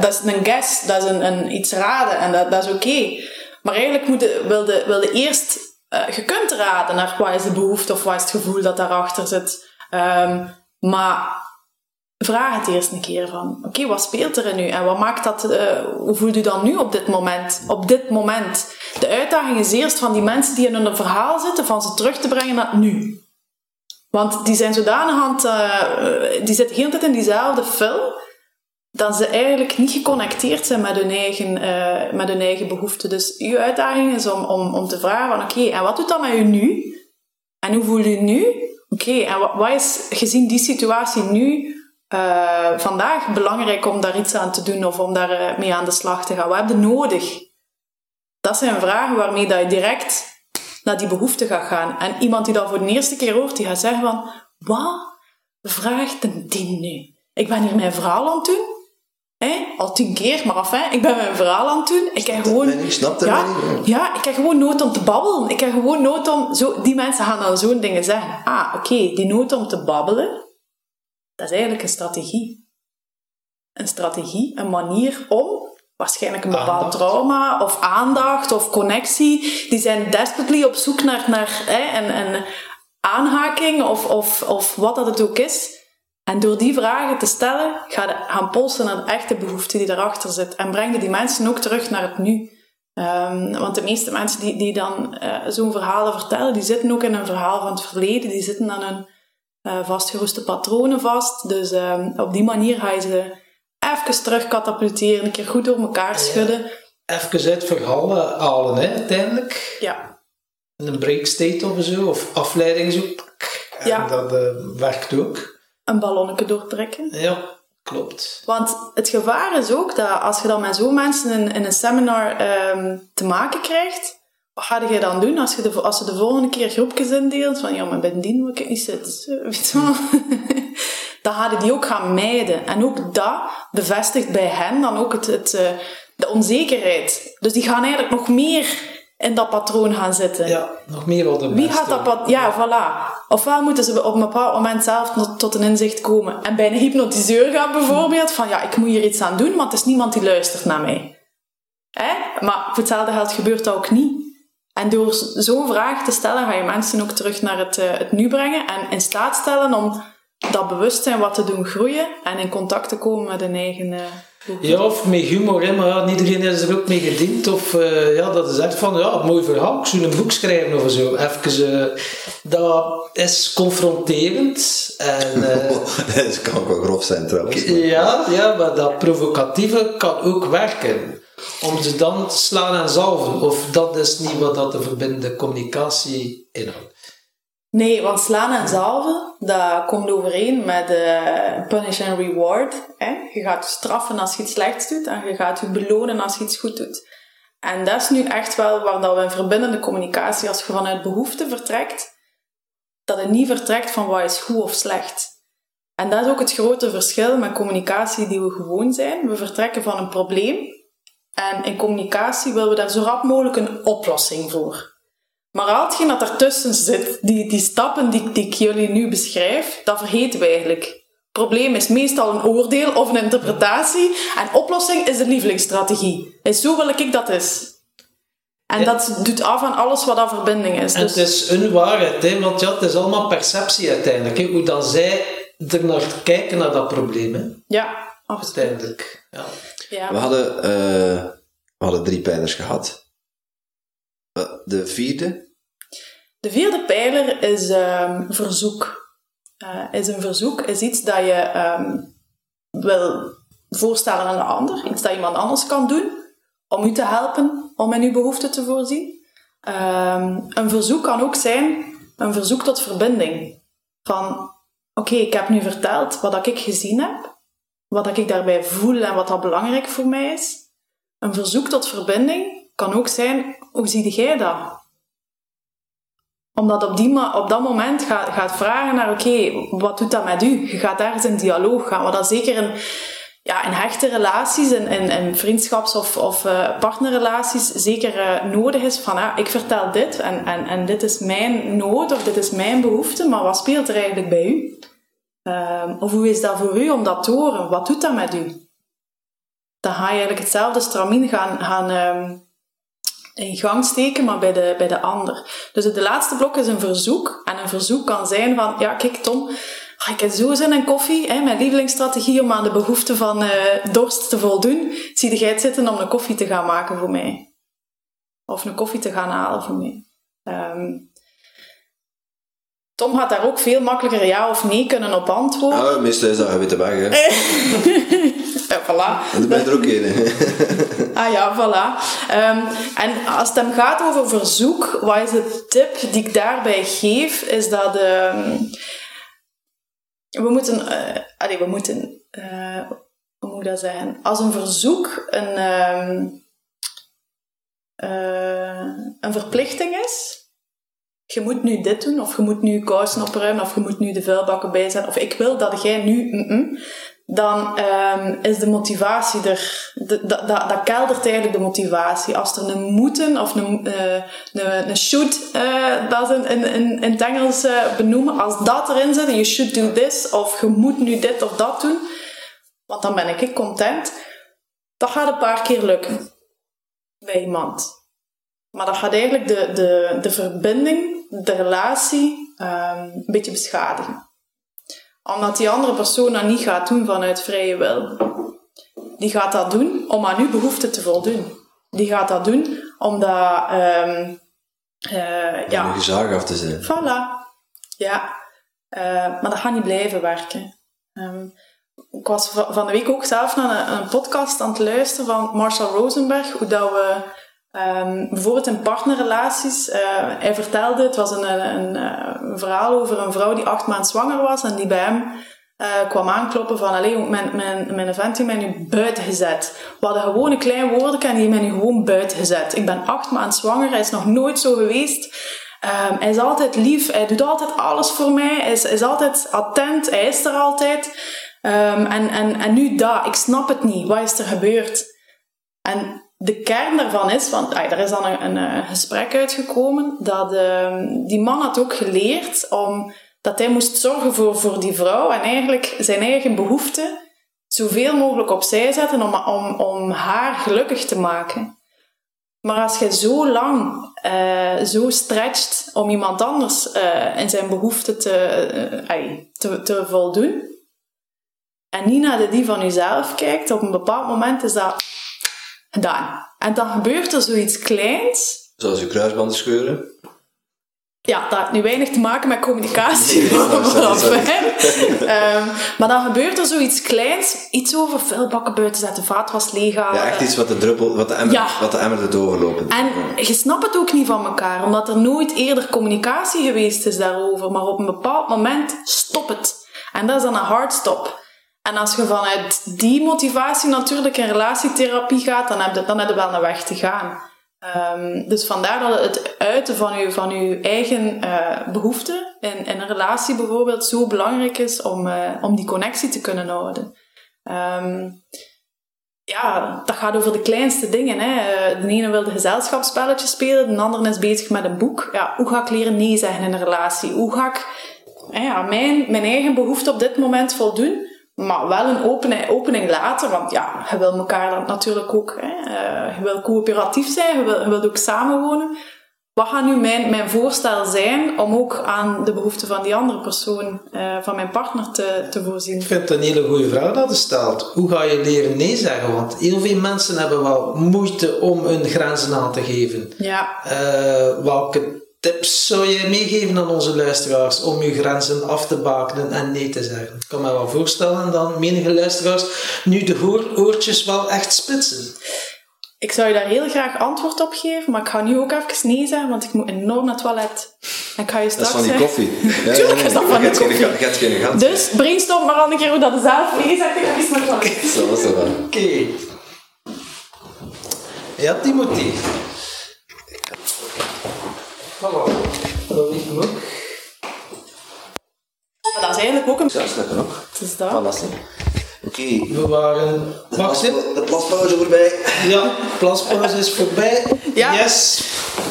dat is een guess, dat is een, een iets raden en dat, dat is oké. Maar eigenlijk moet je, wil, je, wil je eerst, eh, je kunt raden naar wat is de behoefte of wat is het gevoel dat daarachter zit. Ehm, maar vraag het eerst een keer van, oké, wat speelt er nu? En wat maakt dat, eh, hoe voelt u dan nu op dit moment? Op dit moment. De uitdaging is eerst van die mensen die in hun verhaal zitten, van ze terug te brengen naar nu. Want die zijn zodanig aan eh, die zitten heel tijd in diezelfde film, dat ze eigenlijk niet geconnecteerd zijn met hun eigen, eh, met hun eigen behoeften. Dus uw uitdaging is om, om, om te vragen van, oké, en wat doet dat met u nu? En hoe voel je nu? Oké, en wat, wat is gezien die situatie nu eh, vandaag belangrijk om daar iets aan te doen of om daar eh, mee aan de slag te gaan? Wat heb je nodig? Dat zijn vragen waarmee dat je direct naar die behoefte gaat gaan. En iemand die dat voor de eerste keer hoort, die gaat zeggen van, wat vraagt een ding nu? Ik ben hier mijn verhaal aan het doen. Hè? Al tien keer, maar af, hè? ik ben mijn verhaal aan het doen. Ik heb gewoon? Snapt het ja, niet? ja, ik heb gewoon nood om te babbelen. Ik heb gewoon nood om... Zo, die mensen gaan dan zo'n dingen zeggen. Ah, oké, die nood om te babbelen, dat is eigenlijk een strategie. Een strategie, een manier om waarschijnlijk een bepaald Aandacht. trauma of aandacht of connectie. Die zijn desperately op zoek naar, naar hè, een, een aanhaking of, of, of wat dat het ook is. En door die vragen te stellen, ga je gaan polsen naar de echte behoefte die daarachter zit. En breng je die mensen ook terug naar het nu. Ehm, want de meeste mensen die, die dan eh, zo'n verhalen vertellen, die zitten ook in een verhaal van het verleden. Die zitten aan hun eh, vastgeroeste patronen vast. Dus ehm, op die manier ga je ze even terug katapulteren, een keer goed door elkaar schudden. Even uit eh, halen, hè, uiteindelijk. Ja, In een break state of zo, of afleiding zoek. En Ja. dat eh, werkt ook. een ballonnetje doortrekken. Ja, klopt. Want het gevaar is ook dat als je dan met zo'n mensen in, in een seminar ehm, te maken krijgt, wat ga je dan doen als, je de, als ze de volgende keer groepjes indeelt? Van ja, maar bij die moet ik niet zitten. Zo, Weet je wel? dan ga je die ook gaan mijden. En ook dat bevestigt bij hen dan ook het, het, eh, de onzekerheid. Dus die gaan eigenlijk nog meer in dat patroon gaan zitten. Ja, nog meer op de Wie gaat dat. Ja, voilà. Ofwel moeten ze op een bepaald moment zelf tot- tot een inzicht komen en bij een hypnotiseur gaan bijvoorbeeld, van ja, ik moet hier iets aan doen, want er is niemand die luistert naar mij. Hè? Maar voor hetzelfde geld gebeurt dat ook niet. En door zo'n vraag te stellen, ga je mensen ook terug naar het, eh, het nu brengen en in staat stellen om dat bewustzijn wat te doen groeien en in contact te komen met hun eigen... behoeften. Ja, of met humor, hè, maar ja, niet iedereen is er ook mee gediend. Of eh, ja, dat is echt van, ja, een mooi verhaal, ik zou een boek schrijven of zo. Even, eh, dat is confronterend. En, eh, dat kan ook wel grof zijn trouwens. maar- ja, ja, maar dat provocatieve kan ook werken. Om ze dan te slaan en zalven. Of dat is niet wat dat de verbindende communicatie inhoudt. Nee, want slaan en zalven, dat komt overeen met eh, punish and reward. Hè? Je gaat straffen als je iets slechts doet en je gaat je belonen als je iets goed doet. En dat is nu echt wel waar dat we in verbindende communicatie, als je vanuit behoefte vertrekt, dat het niet vertrekt van wat is goed of slecht. En dat is ook het grote verschil met communicatie die we gewoon zijn. We vertrekken van een probleem en in communicatie willen we daar zo rap mogelijk een oplossing voor. Maar al hetgeen dat ertussen zit, die, die stappen die, die ik jullie nu beschrijf, dat vergeten we eigenlijk. Het probleem is meestal een oordeel of een interpretatie. En oplossing is de lievelingsstrategie. En zo wil ik dat is. En Ja. dat doet af aan alles wat aan verbinding is. En Dus, het is een waarheid, hè, want ja, het is allemaal perceptie uiteindelijk. Hè, hoe dan zij er naar kijken naar dat probleem. Hè, ja, absoluut. uiteindelijk. Ja. Ja. We hadden, eh, we hadden drie pijlers gehad. Eh, De vierde, De vierde pijler is ehm, verzoek. Eh, is een verzoek is iets dat je ehm, wil voorstellen aan een ander. Iets dat iemand anders kan doen om u te helpen om in uw behoeften te voorzien. Ehm, een verzoek kan ook zijn een verzoek tot verbinding. Van, oké, ik heb nu verteld wat ik gezien heb, wat ik daarbij voel en wat dat belangrijk voor mij is. Een verzoek tot verbinding kan ook zijn, hoe zie jij dat? Omdat op, die op dat moment gaat, gaat vragen naar, oké, wat doet dat met u? Je gaat ergens in dialoog gaan. Wat dat zeker in, ja, in hechte relaties in, in, vriendschaps- of, of uh, partnerrelaties zeker uh, nodig is van ja, ik vertel dit en, en, en dit is mijn nood of dit is mijn behoefte, maar wat speelt er eigenlijk bij u? Uh, of hoe is dat voor u om dat te horen? Wat doet dat met u? Dan ga je eigenlijk hetzelfde stramien gaan, gaan um, in gang steken, maar bij de, bij de ander. Dus het laatste blok is een verzoek. En een verzoek kan zijn van, ja kijk Tom, ik heb zo zin in koffie. Hè, mijn lievelingsstrategie om aan de behoefte van uh, dorst te voldoen. Zie jij het zitten om een koffie te gaan maken voor mij? Of een koffie te gaan halen voor mij? Um, Tom had daar ook veel makkelijker ja of nee kunnen op antwoorden. Oh, meestal is dat witte weg, hè. ja, voilà. En dan ben je er ook in, Ah ja, voilà. Um, en als het hem gaat over verzoek, wat is de tip die ik daarbij geef, is dat... Um, we moeten, uh, allee, we moeten, uh, hoe moet ik dat zeggen? Als een verzoek een, um, uh, een verplichting is, je moet nu dit doen, of je moet nu kousen opruimen, of je moet nu de vuilbakken bijzetten, of ik wil dat jij nu, mm -mm, dan um, is de motivatie er, dat, dat, keldert eigenlijk de motivatie. Als er een moeten of een, uh, een, een should, uh, dat is in, in, in het Engels uh, benoemen, als dat erin zit, you should do this, of je moet nu dit of dat doen, want dan ben ik content, dat gaat een paar keer lukken bij iemand. Maar dat gaat eigenlijk de, de, de verbinding, de relatie, um, een beetje beschadigen omdat die andere persoon dat niet gaat doen vanuit vrije wil. Die gaat dat doen om aan uw behoefte te voldoen. Die gaat dat doen omdat... Um, uh, ja, om gezag af te zijn. Voilà. Ja. Uh, maar dat gaat niet blijven werken. Um, ik was van de week ook zelf naar een, een, podcast aan het luisteren van Marshall Rosenberg, hoe dat we Um, bijvoorbeeld in partnerrelaties. Uh, hij vertelde, het was een, een, een, verhaal over een vrouw die acht maanden zwanger was en die bij hem uh, kwam aankloppen van, allee, mijn, mijn, mijn vent heeft nu buiten gezet. We hadden gewoon een klein woordje en die heeft nu gewoon buiten gezet. Ik ben acht maanden zwanger, hij is nog nooit zo geweest. Um, hij is altijd lief, hij doet altijd alles voor mij, hij is, is altijd attent, hij is er altijd. Um, en, en, en nu dat, ik snap het niet, wat is er gebeurd? En de kern daarvan is, want ah, er is dan een, een, gesprek uitgekomen, dat uh, die man had ook geleerd om, dat hij moest zorgen voor, voor die vrouw en eigenlijk zijn eigen behoeften zoveel mogelijk opzij zetten om, om, om haar gelukkig te maken. Maar als je zo lang uh, zo stretcht om iemand anders uh, in zijn behoeften te, te, te voldoen, en niet naar de die van jezelf kijkt, op een bepaald moment is dat gedaan. En dan gebeurt er zoiets kleins. Zoals je kruisbanden scheuren. Ja, dat heeft nu weinig te maken met communicatie. um, maar dan gebeurt er zoiets kleins. Iets over vuilbakken buiten zetten, vaatwas leeghalen. Ja, echt iets wat de druppel, wat de emmer, ja. wat de emmer. En je snapt het ook niet van elkaar, omdat er nooit eerder communicatie geweest is daarover. Maar op een bepaald moment stop het. En dat is dan een hard stop. En als je vanuit die motivatie natuurlijk in relatietherapie gaat, dan heb je, dan heb je wel een weg te gaan. Um, dus vandaar dat het uiten van je, van uw eigen uh, behoeften in, in een relatie bijvoorbeeld zo belangrijk is om, uh, om die connectie te kunnen houden. Um, ja, dat gaat over de kleinste dingen. Hè. De ene wil de gezelschapsspelletjes spelen, de andere is bezig met een boek. Ja, hoe ga ik leren nee zeggen in een relatie? Hoe ga ik mijn, mijn eigen behoefte op dit moment voldoen? Maar wel een opening, opening laten, want ja, je wil elkaar dan natuurlijk ook, hè, uh, je wil coöperatief zijn, je wil, je wilt ook samenwonen. Wat gaat nu mijn, mijn voorstel zijn om ook aan de behoeften van die andere persoon, uh, van mijn partner, te, te voorzien? Ik vind het een hele goede vraag dat je stelt. Hoe ga je leren nee zeggen? Want heel veel mensen hebben wel moeite om hun grenzen aan te geven. Ja. Uh, welke tips zou je meegeven aan onze luisteraars om je grenzen af te bakenen en nee te zeggen? Ik kan me wel voorstellen dat menige luisteraars nu de oortjes wel echt spitsen. Ik zou je daar heel graag antwoord op geven, maar ik ga nu ook even nee zeggen, want ik moet enorm naar het toilet. En ik ga je straks... Dat is van die koffie. Ja, Tuurlijk is dat van die koffie. Gaat geen gat. Dus brainstorm maar al een keer hoe dat zelf nee zegt, ik ga eens naar het toilet. Zo was dat wel. Oké. Okay. Ja, Timothy. Hallo. Dat weet ik ook. Maar dat is eigenlijk ook een... Ja, dat is ook. Het is dat. Fantastisch. Oké. We waren... Even. De plaspauze voorbij. Ja, plaspauze is voorbij. Ja. Yes.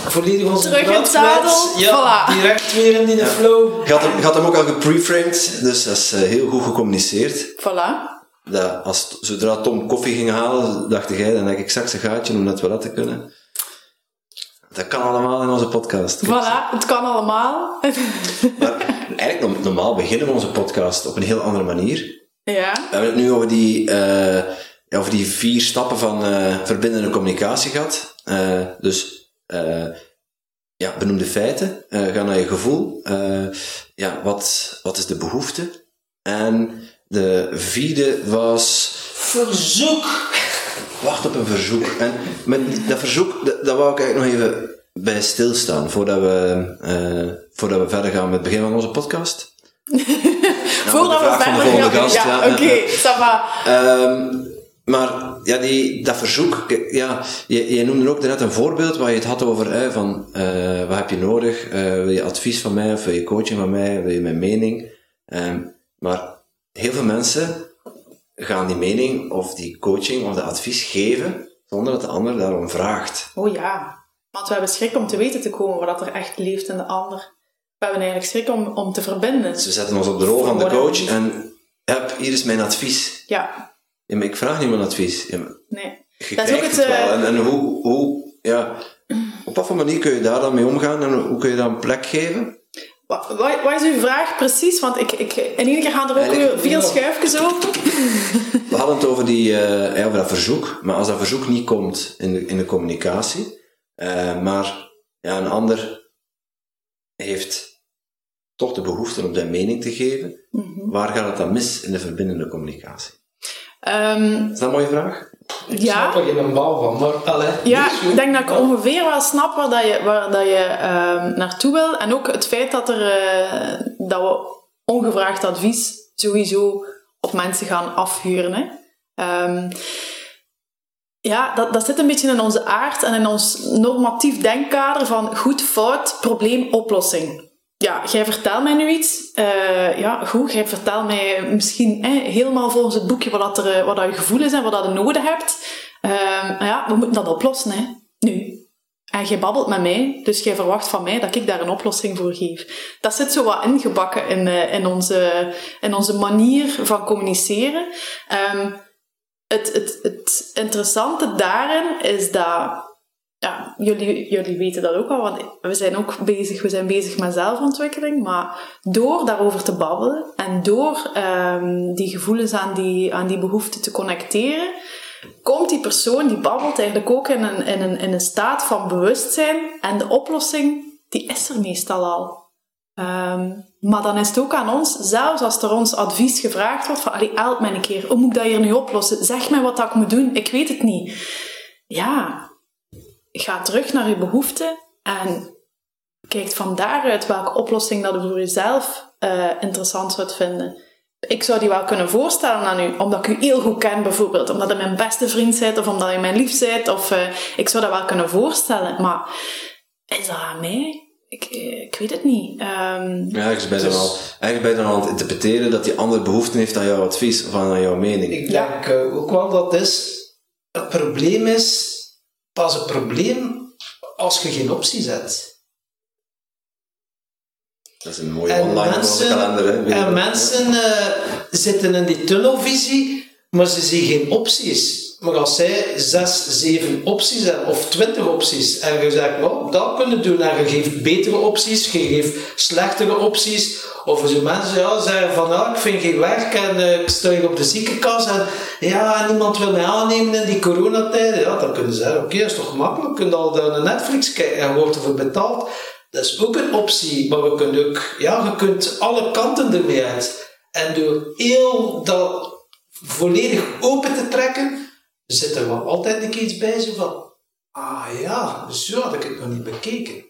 Volledig onze Terug in het zadel. Ja, Voilà. direct weer in die flow. Je had, hem, je had hem ook al gepreframed, dus dat is eh, heel goed gecommuniceerd. Voilà. Dat als, zodra Tom koffie ging halen, dacht jij, dan heb ik exact een gaatje om naar het toilet te kunnen. Dat kan allemaal in onze podcast. Voilà, het kan allemaal. Maar eigenlijk, no- normaal beginnen we onze podcast op een heel andere manier. ja. We hebben het nu over die, eh, over die vier stappen van eh, verbindende communicatie gehad. Eh, dus eh, ja, benoem de feiten, eh, ga naar je gevoel. Eh, ja, wat, wat is de behoefte? En de vierde was Verzoek. Wacht op een verzoek. En met dat verzoek, dat, dat wou ik eigenlijk nog even bij stilstaan voordat we, eh, voordat we verder gaan met het begin van onze podcast. Voordat de we de verder volgende gaan. gast, ja, ja. oké, ça va. Ehm, maar ja, die, dat verzoek, ja, je, je noemde ook net een voorbeeld waar je het had over hè, van eh, wat heb je nodig? Eh, wil je advies van mij of wil je coaching van mij? Wil je mijn mening? Ehm, maar heel veel mensen gaan die mening of die coaching of dat advies geven zonder dat de ander daarom vraagt. Oh ja, want we hebben schrik om te weten te komen wat er echt leeft in de ander. We hebben eigenlijk schrik om, om te verbinden. Dus we zetten ons op de rol van de coach en heb, hier is mijn advies. Ja, Ja, maar ik vraag niet mijn advies. Ja, nee. je Dat is ook het, het wel. eh, En, en hoe, hoe, ja, op wat voor manier kun je daar dan mee omgaan en hoe kun je dat een plek geven? Wat, is uw vraag precies? Want ik, ik, in één keer gaan er ook weer veel schuifjes open. We hadden het over, die, eh, ja, over dat verzoek, maar als dat verzoek niet komt in de, in de communicatie, eh, maar ja, een ander heeft toch de behoefte om zijn mening te geven, Mhm. waar gaat het dan mis in de verbindende communicatie? Ehm, Is dat een mooie vraag? Ik Ja. snap er geen bal van, maar allee. Ja, ik denk dat ik ongeveer wel snap waar, dat je, waar dat je ehm, naartoe wil. En ook het feit dat, er, eh, dat we ongevraagd advies sowieso op mensen gaan afhuren. Hè. Ehm, ja, dat, dat zit een beetje in onze aard en in ons normatief denkkader van goed, fout, probleem, oplossing. Ja, jij vertelt mij nu iets. Eh, ja, goed, jij vertelt mij misschien helemaal volgens het boekje wat, dat er, eh, wat dat je gevoel is en wat dat je nodig hebt. Ehm, ja, we moeten dat oplossen, hè. Nu. En jij babbelt met mij, dus jij verwacht van mij dat ik daar een oplossing voor geef. Dat zit zo wat ingebakken in, eh, in, onze, in onze manier van communiceren. Ehm, het, het, het interessante daarin is dat ja, jullie, jullie weten dat ook al, want we zijn ook bezig, we zijn bezig met zelfontwikkeling, maar door daarover te babbelen en door ehm, die gevoelens aan die, aan die behoeften te connecteren, komt die persoon die babbelt eigenlijk ook in een, in een, in een staat van bewustzijn en de oplossing, die is er meestal al. Ehm, maar dan is het ook aan ons, zelfs als er ons advies gevraagd wordt van, allee, help mij een keer, hoe moet ik dat hier nu oplossen? Zeg mij wat dat ik moet doen, ik weet het niet. Ja, ga terug naar je behoeften en kijk van daaruit welke oplossing dat je voor jezelf eh, interessant zou vinden. Ik zou die wel kunnen voorstellen aan u, omdat ik u heel goed ken bijvoorbeeld, omdat je mijn beste vriend bent of omdat je mijn lief bent, of eh, ik zou dat wel kunnen voorstellen, maar is dat aan mij? Ik, eh, ik weet het niet. Ehm, Ja, eigenlijk ben je Dus- dan al, eigenlijk ben je dan al aan het interpreteren dat die ander behoefte heeft aan jouw advies of aan jouw mening. Ik denk eh, ook wel dat is, het probleem is pas een probleem als je geen optie zet. Dat is een mooie En online onze kalender. Hè? En mensen eh, zitten in die tunnelvisie, maar ze zien geen opties. Maar als zij zes, zeven opties hebben, of twintig opties, en je zegt, well, dat kunnen doen, en je geeft betere opties, je geeft slechtere opties, of zo mensen ja, zeggen van, ah, ik vind geen werk en eh, ik sta hier op de ziekenkast en ja, niemand wil mij aannemen in die coronatijden. Ja, dan kunnen ze zeggen, oké, dat is toch makkelijk, je kunt al naar Netflix kijken en wordt ervoor betaald. Dat is ook een optie, maar we kunnen ook, ja, je kunt alle kanten ermee uit. En door heel dat volledig open te trekken, zit er wel altijd een keer iets bij zo van, ah ja, zo had ik het nog niet bekeken.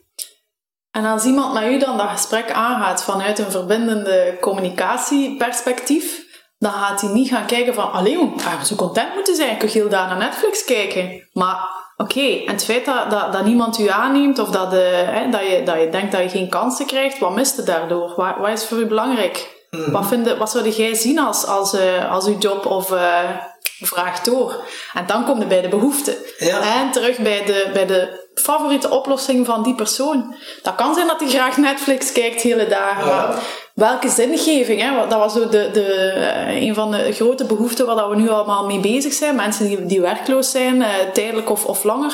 En als iemand met u dan dat gesprek aangaat vanuit een verbindende communicatieperspectief, dan gaat hij niet gaan kijken van, allee, jong, zo content moeten zijn, ik kan heel daar naar Netflix kijken. Maar oké, en het feit dat, dat, dat niemand u aanneemt of dat, eh, hè, dat, je, dat je denkt dat je geen kansen krijgt, wat mist er daardoor? Wat, wat is voor u belangrijk? Wat, vind, wat zou jij zien als, als, eh, als uw job of eh, vraag door? En dan kom je bij de behoeften. Ja. En terug bij de, bij de favoriete oplossing van die persoon. Dat kan zijn dat hij graag Netflix kijkt hele dagen. Ja. Welke zingeving? Hè? Dat was zo de, de, eh, een van de grote behoeften waar we nu allemaal mee bezig zijn. Mensen die, die werkloos zijn, eh, tijdelijk of, of langer.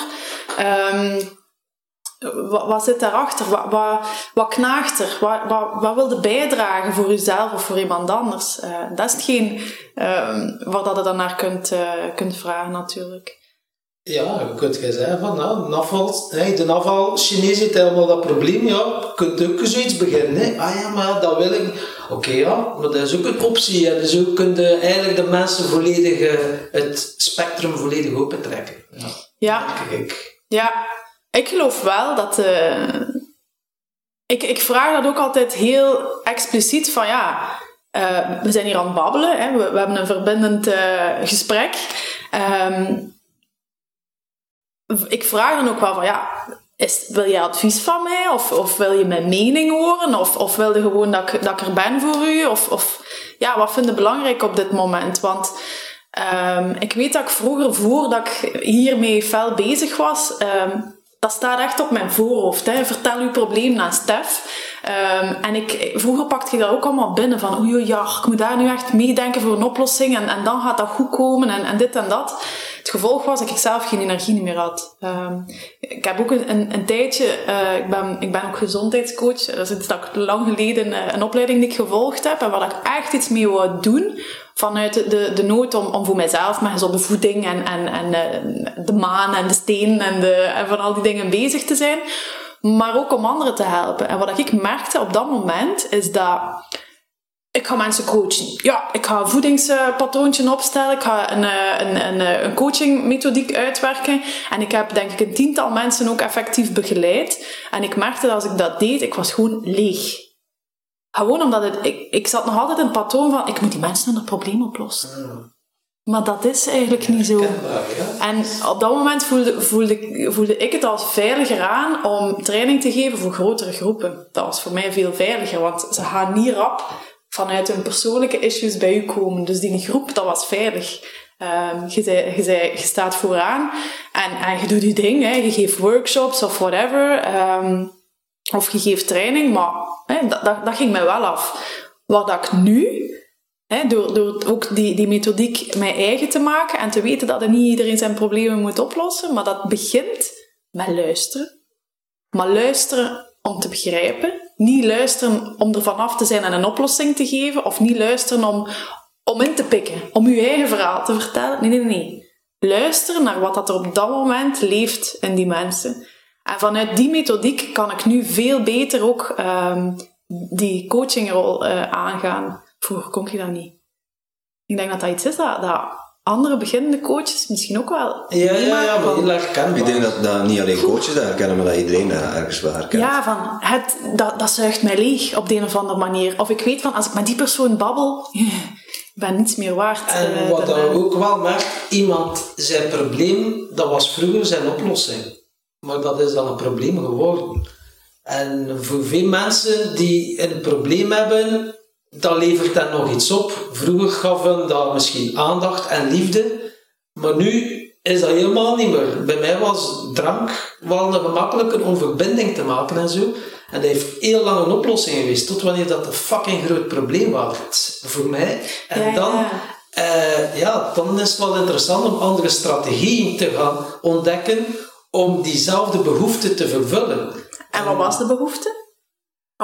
Ehm, wat, wat zit daarachter? Wat, wat, wat knaagt er? Wat, wat, wat wil je bijdragen voor jezelf of voor iemand anders? Eh, dat is hetgeen waar dat je dan naar kunt, eh, kunt vragen natuurlijk. Ja, je kunt zeggen van, nou, de afval, hey, de afval Chinees heeft helemaal dat probleem, ja, je kunt ook zoiets beginnen, hè. Ah ja, maar dat wil ik. Oké, ja, maar dat is ook een optie, hè. Dus ook kun je eigenlijk de mensen volledig, eh, het spectrum volledig opentrekken. Ja, Ja, kijk. ja. Ik geloof wel dat... eh, ik, ik vraag dat ook altijd heel expliciet van ja... eh, we zijn hier aan het babbelen, hè. We, we hebben een verbindend eh, gesprek. Ehm, ik vraag dan ook wel van ja, is, wil je advies van mij? Of, of wil je mijn mening horen? Of, of wil je gewoon dat ik, dat ik er ben voor u? Of, of ja, wat vind je belangrijk op dit moment? Want ehm, ik weet dat ik vroeger, voordat ik hiermee fel bezig was, ehm, dat staat echt op mijn voorhoofd. Hè. Vertel uw probleem aan Stef. Ehm, en ik, vroeger pakte ik dat ook allemaal binnen. Van, oei, ja, ik moet daar nu echt meedenken voor een oplossing. En, en dan gaat dat goed komen. En, en dit en dat. Het gevolg was dat ik zelf geen energie meer had. Ehm, ik heb ook een, een, een tijdje... eh, ik, ben, ik ben ook gezondheidscoach. Dat is dat ik lang geleden eh, een opleiding die ik gevolgd heb. En waar ik echt iets mee wou doen. Vanuit de, de, nood om, om voor mezelf met gezonde voeding en, en, en eh, de maan en de steen en, de, en van al die dingen bezig te zijn. Maar ook om anderen te helpen. En wat ik merkte op dat moment is dat ik ga mensen coachen. Ja, ik ga een voedingspatroontje opstellen. Ik ga een, eh, een, een, eh, een coachingmethodiek uitwerken. En ik heb denk ik een tiental mensen ook effectief begeleid. En ik merkte dat als ik dat deed, ik was gewoon leeg. Gewoon omdat ik, ik zat nog altijd in het patroon van, ik moet die mensen een probleem oplossen. Maar dat is eigenlijk niet zo. En op dat moment voelde, voelde, voelde ik het als veiliger aan om training te geven voor grotere groepen. Dat was voor mij veel veiliger, want ze gaan niet rap vanuit hun persoonlijke issues bij u komen. Dus die groep, dat was veilig. Ehm, je, zei- je, zei- je staat vooraan en, en je doet je ding. Hè. Je geeft workshops of whatever. ehm, of je geeft training, maar hè, dat, dat, dat ging mij wel af. Wat dat ik nu, door, door ook die, die methodiek mijn eigen te maken en te weten dat er niet iedereen zijn problemen moet oplossen, maar dat begint met luisteren. Maar luisteren om te begrijpen. Niet luisteren om er vanaf te zijn en een oplossing te geven. Of niet luisteren om, om in te pikken. Om uw eigen verhaal te vertellen. Nee, nee, nee. Luisteren naar wat dat er op dat moment leeft in die mensen. En vanuit die methodiek kan ik nu veel beter ook ehm, die coachingrol eh, aangaan. Vroeger kon ik dat niet. Ik denk dat dat iets is dat, dat andere beginnende coaches misschien ook wel Ja, ja, ja, maar heel erg kenbaar. Ik denk dat, dat niet alleen coaches dat herkennen, maar dat iedereen dat ergens wel herkent. Ja, van het, dat, dat zuigt mij leeg op de een of andere manier. Of ik weet van, als ik met die persoon babbel, ik ben niets meer waard. En eh, wat dan ook wel merkt, iemand zijn probleem, dat was vroeger zijn oplossing. Maar dat is dan een probleem geworden. En voor veel mensen die een probleem hebben, dat levert dan nog iets op. Vroeger gaf hen dat misschien aandacht en liefde, maar nu is dat helemaal niet meer. Bij mij was drank wel een gemakkelijker om verbinding te maken en zo. En dat heeft heel lang een oplossing geweest, tot wanneer dat een fucking groot probleem was voor mij. En Ja, dan ja. eh, ja, dan is het wel interessant om andere strategieën te gaan ontdekken om diezelfde behoefte te vervullen. En wat was de behoefte?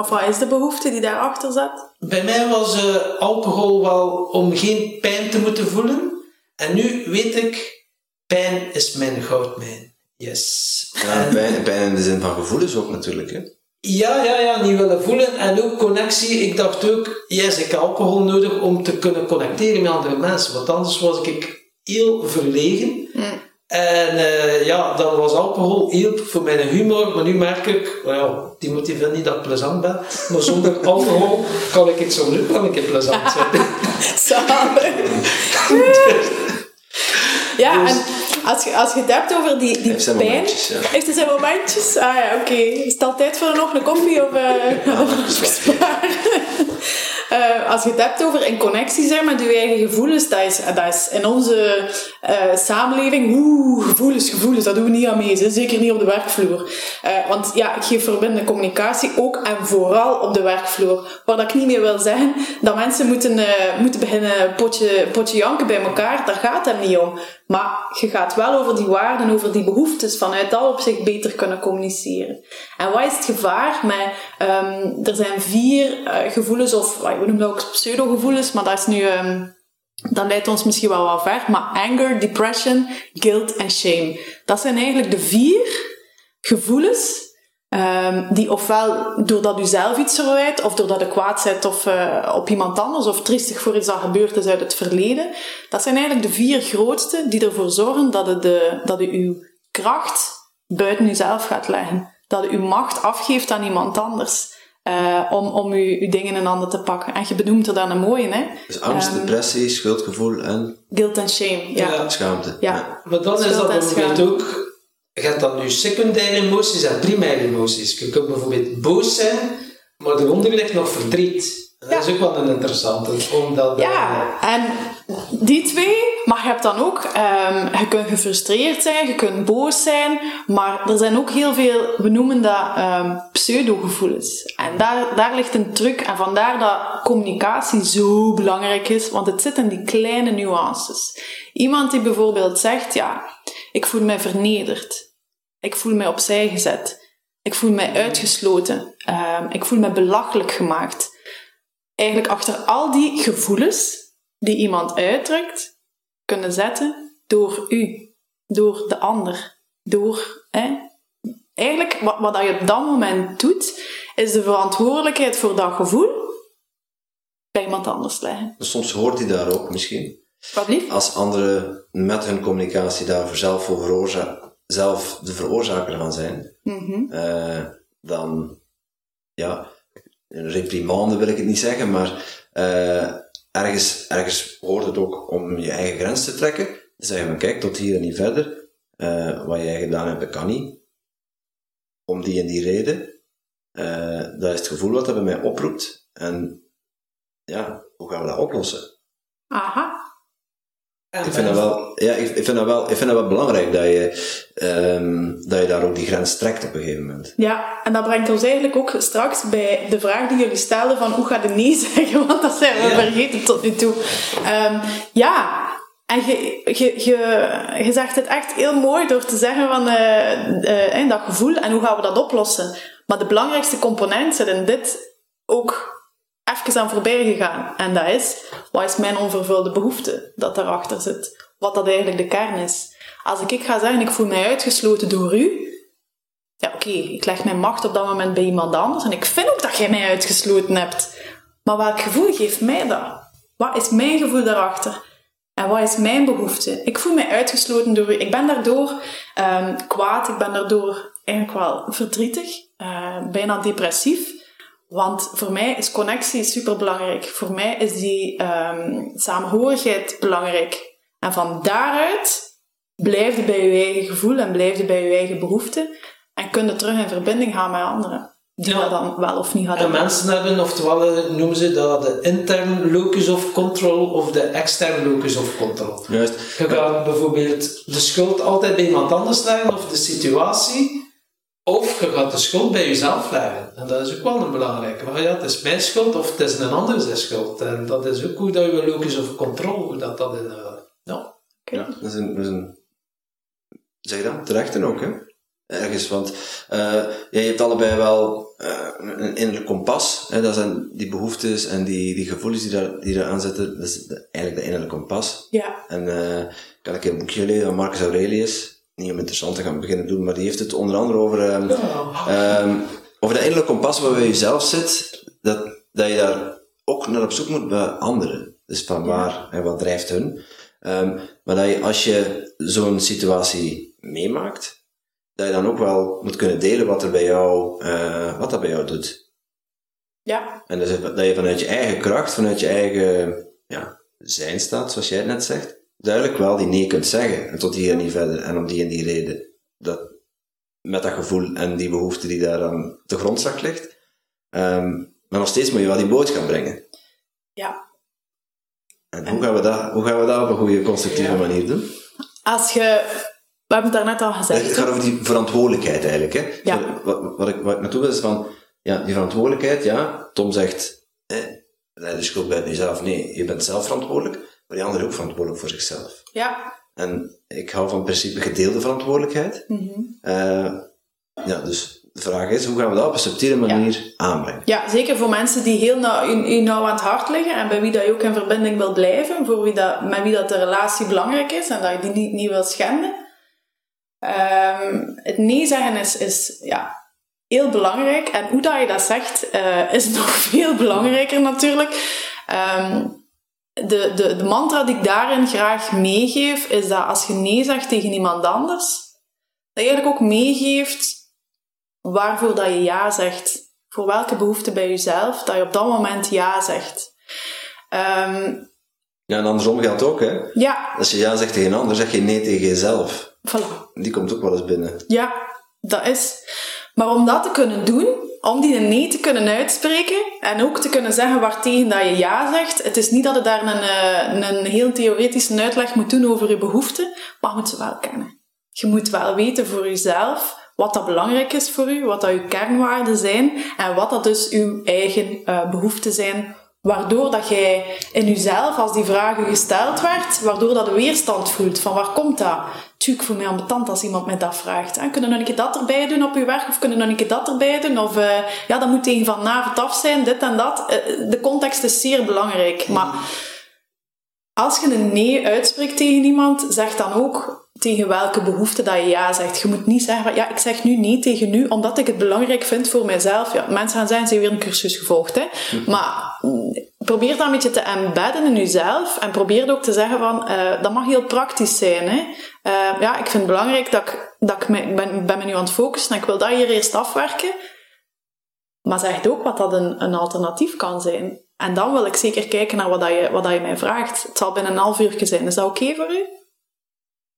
Of wat is de behoefte die daarachter zat? Bij mij was eh, alcohol wel om geen pijn te moeten voelen. En nu weet ik, pijn is mijn goudmijn. Yes. Ja, pijn, pijn in de zin van gevoelens ook natuurlijk. Hè. Ja, ja, ja, niet willen voelen. En ook connectie. Ik dacht ook, yes, ik heb alcohol nodig om te kunnen connecteren met andere mensen. Want anders was ik heel verlegen. En eh, ja, dan was alcohol heel voor mijn humor. Maar nu merk ik, well, ja, die moet vindt niet dat ik plezant ben. Maar zonder alcohol kan ik het zo leuk wel een keer plezant zijn. Zalig. Ja, en als je, als je het hebt over die, die Heeft zijn pijn... momentjes, ja. Heeft het zijn momentjes? Ah ja, oké. Is het al tijd voor nog een koffie of... eh of Eh, als je het hebt over in connectie zijn met je eigen gevoelens, dat is, dat is in onze eh, samenleving, oeh, gevoelens, gevoelens, dat doen we niet aan mee, zeker niet op de werkvloer. Eh, want ja, ik geef verbindende communicatie ook en vooral op de werkvloer. Dat ik niet meer wil zeggen, dat mensen moeten, moeten beginnen potje, potje janken bij elkaar, daar gaat het niet om. Maar je gaat wel over die waarden, over die behoeftes, vanuit dat opzicht beter kunnen communiceren. En wat is het gevaar met, ehm, er zijn vier eh, gevoelens, of we noemen dat ook pseudo-gevoelens, maar dat is nu, dat leidt ons misschien wel wat ver, maar anger, depression, guilt en shame. Dat zijn eigenlijk de vier gevoelens Ehm, die ofwel doordat u zelf iets verwijt, of doordat u kwaad bent of, eh, op iemand anders, of triestig voor iets dat gebeurd is uit het verleden. Dat zijn eigenlijk de vier grootste die ervoor zorgen dat de, dat u uw kracht buiten uzelf gaat leggen. Dat u macht afgeeft aan iemand anders. eh, om, om uw, uw dingen in handen te pakken. En je benoemt er dan een mooie, hè? Dus angst, Ehm, depressie, schuldgevoel en Guilt en shame. Ja. Ja. schaamte. Ja. Maar dan is dat bijvoorbeeld ook... Je hebt dan nu secundaire emoties en primaire emoties. Je kunt bijvoorbeeld boos zijn, maar eronder ligt nog verdriet. Dat is ook wel een interessante, omdat... Ja, en die twee, maar je hebt dan ook, ehm, je kunt gefrustreerd zijn, je kunt boos zijn, maar er zijn ook heel veel, we noemen dat ehm pseudo-gevoelens. En daar, daar ligt een truc, en vandaar dat communicatie zo belangrijk is, want het zit in die kleine nuances. Iemand die bijvoorbeeld zegt, ja, ik voel mij vernederd, ik voel mij opzij gezet, ik voel mij uitgesloten, ehm, ik voel mij belachelijk gemaakt. Eigenlijk achter al die gevoelens die iemand uitdrukt, kunnen zetten door u, door de ander, door. Hè. Eigenlijk, wat, wat je op dat moment doet, is de verantwoordelijkheid voor dat gevoel bij iemand anders leggen. Dus soms hoort hij daar ook misschien. Wat lief? Als anderen met hun communicatie daarvoor zelf, voor zelf de veroorzaker van zijn, Mhm. eh, dan, ja, een reprimande wil ik het niet zeggen, maar eh, ergens, ergens hoort het ook om je eigen grens te trekken. Zeggen van kijk, tot hier en niet verder. Eh, wat jij gedaan hebt, kan niet. Om die en die reden. Eh, dat is het gevoel wat dat bij mij oproept. En ja, hoe gaan we dat oplossen? Aha. En Ik vind dat wel, ja, ik, vind dat wel, ik vind dat wel belangrijk dat je, ehm, dat je daar ook die grens trekt op een gegeven moment. Ja, en dat brengt ons eigenlijk ook straks bij de vraag die jullie stelden van hoe ga je nee zeggen, want dat zijn we Ja. vergeten tot nu toe. Ehm, ja, en je, je, je, je zegt het echt heel mooi door te zeggen van eh, eh, dat gevoel en hoe gaan we dat oplossen. Maar de belangrijkste component zit in dit ook even aan voorbij gegaan. En dat is, wat is mijn onvervulde behoefte dat daarachter zit? Wat dat eigenlijk de kern is. Als ik, ik ga zeggen, ik voel mij uitgesloten door u, ja, oké, ik leg mijn macht op dat moment bij iemand anders en ik vind ook dat jij mij uitgesloten hebt. Maar welk gevoel geeft mij dat? Wat is mijn gevoel daarachter? En wat is mijn behoefte? Ik voel mij uitgesloten door u. Ik ben daardoor ehm, kwaad, ik ben daardoor eigenlijk wel verdrietig, eh, bijna depressief. Want voor mij is connectie super belangrijk. Voor mij is die ehm, samenhorigheid belangrijk. En van daaruit blijf je bij je eigen gevoel en blijf je bij je eigen behoefte. En kun je terug in verbinding gaan met anderen. Die Ja. dat dan wel of niet gaan En doen. mensen hebben, oftewel eh, noemen ze dat de intern locus of control of de extern locus of control. Juist. Je gaat bijvoorbeeld de schuld altijd bij iemand anders leggen of de situatie, of je gaat de schuld bij jezelf leggen. En dat is ook wel een belangrijke. Maar ja, het is mijn schuld of het is een ander zijn schuld. En dat is ook hoe dat je locus of control, hoe dat dat in... eh, ja. Ja, dat is een, dat is een zeg je dat? Terecht en ook, hè? Ergens, want eh je hebt allebei wel eh, een innerlijk kompas. Hè? Dat zijn die behoeftes en die, die gevoelens die daar, die daar aan zitten. Dat is de- eigenlijk de innerlijke kompas. Ja, En eh kan ik een boekje lezen van Marcus Aurelius. Niet om interessant te gaan beginnen doen, maar die heeft het onder andere over... ehm, Ehm, over dat innerlijke kompas waar bij jezelf zit, dat, dat je daar ook naar op zoek moet bij anderen. Dus van waar en wat drijft hun. Ehm, maar dat je, als je zo'n situatie meemaakt, dat je dan ook wel moet kunnen delen wat er bij jou, eh, wat dat bij jou doet. ja, En dus dat je vanuit je eigen kracht, vanuit je eigen ja, zijn staat, zoals jij het net zegt, duidelijk wel die nee kunt zeggen. En tot hier en niet verder. En om die en die reden. Dat, met dat gevoel en die behoefte die daar aan de grondslag ligt. Ehm, maar nog steeds moet je wel die boodschap brengen. Ja. En hoe gaan we dat, hoe gaan we dat op een goede, constructieve manier doen? Als je... We hebben het daarnet al gezegd. Het gaat over die verantwoordelijkheid eigenlijk. Hè? Ja. Wat, wat, ik, wat ik naartoe wil is van, ja, die verantwoordelijkheid, ja, Tom zegt, eh, de schuld bij jezelf. Nee, je bent zelf verantwoordelijk, maar die ander is ook verantwoordelijk voor zichzelf. Ja. En ik hou van het principe gedeelde verantwoordelijkheid. Eh, ja, dus de vraag is, hoe gaan we dat op een subtiele manier aanbrengen? Ja, zeker voor mensen die heel nauw, u, u nauw aan het hart liggen en bij wie dat je ook in verbinding wil blijven, voor wie dat, met wie dat de relatie belangrijk is en dat je die niet, niet wil schenden. Ehm, het nee zeggen is, is ja, heel belangrijk. En hoe dat je dat zegt, eh, is nog veel belangrijker natuurlijk. Ehm, de, de, de mantra die ik daarin graag meegeef, is dat als je nee zegt tegen iemand anders, dat je eigenlijk ook meegeeft waarvoor dat je ja zegt. Voor welke behoefte bij jezelf, dat je op dat moment ja zegt. Ehm, Ja, en andersom geldt ook, hè. ja, Als je ja zegt tegen een ander, zeg je nee tegen jezelf. voilà. Die komt ook wel eens binnen. Ja, dat is. Maar om dat te kunnen doen, om die nee te kunnen uitspreken en ook te kunnen zeggen waartegen dat je ja zegt, het is niet dat je daar een, eh, een heel theoretische uitleg moet doen over je behoeften, maar je moet ze wel kennen. Je moet wel weten voor jezelf wat dat belangrijk is voor u, wat dat uw kernwaarden zijn en wat dat dus uw eigen eh, behoeften zijn. Waardoor dat jij in jezelf, als die vraag u gesteld werd, waardoor dat de weerstand voelt. Van waar komt dat? Tuurlijk, voor mij ambetant als iemand mij dat vraagt. Hè. Kunnen we nog een keer dat erbij doen op uw werk? Of kunnen we nog een keer dat erbij doen? Of eh, ja, dat moet tegen vanavond af zijn, dit en dat. Eh, de context is zeer belangrijk. Maar als je een nee uitspreekt tegen iemand, zeg dan ook tegen welke behoefte dat je ja zegt. Je moet niet zeggen van, ja, ik zeg nu nee tegen nu, omdat ik het belangrijk vind voor mijzelf. Ja, mensen gaan zeggen, ze hebben weer een cursus gevolgd. Hè? Maar mm, probeer dat een beetje te embedden in jezelf. En probeer ook te zeggen van, eh, dat mag heel praktisch zijn. Hè? Eh, ja, ik vind het belangrijk dat ik, dat ik, me, ben, ben me nu aan het focussen en ik wil dat hier eerst afwerken. Maar zeg ook wat dat een, een alternatief kan zijn. En dan wil ik zeker kijken naar wat, dat je, wat dat je mij vraagt. Het zal binnen een half uur zijn. Is dat oké voor u?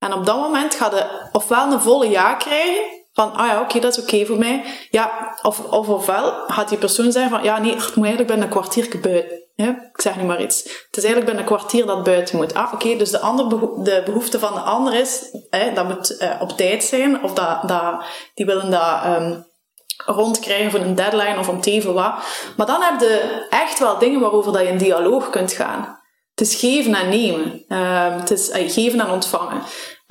En op dat moment ga je ofwel een volle ja krijgen, van, ah ja, oké, dat is oké voor mij. Ja, of, of ofwel gaat die persoon zeggen van, ja, nee, het moet eigenlijk binnen een kwartier buiten. Ja, ik zeg nu maar iets. Het is eigenlijk binnen een kwartier dat buiten moet. Ah, oké, dus de, andere beho- de behoefte van de ander is, hè, dat moet eh, op tijd zijn, of dat, dat, die willen dat ehm, rondkrijgen voor een deadline of om te even wat. Maar dan heb je echt wel dingen waarover dat je in dialoog kunt gaan. Het is geven en nemen. Ehm, het is eh, geven en ontvangen.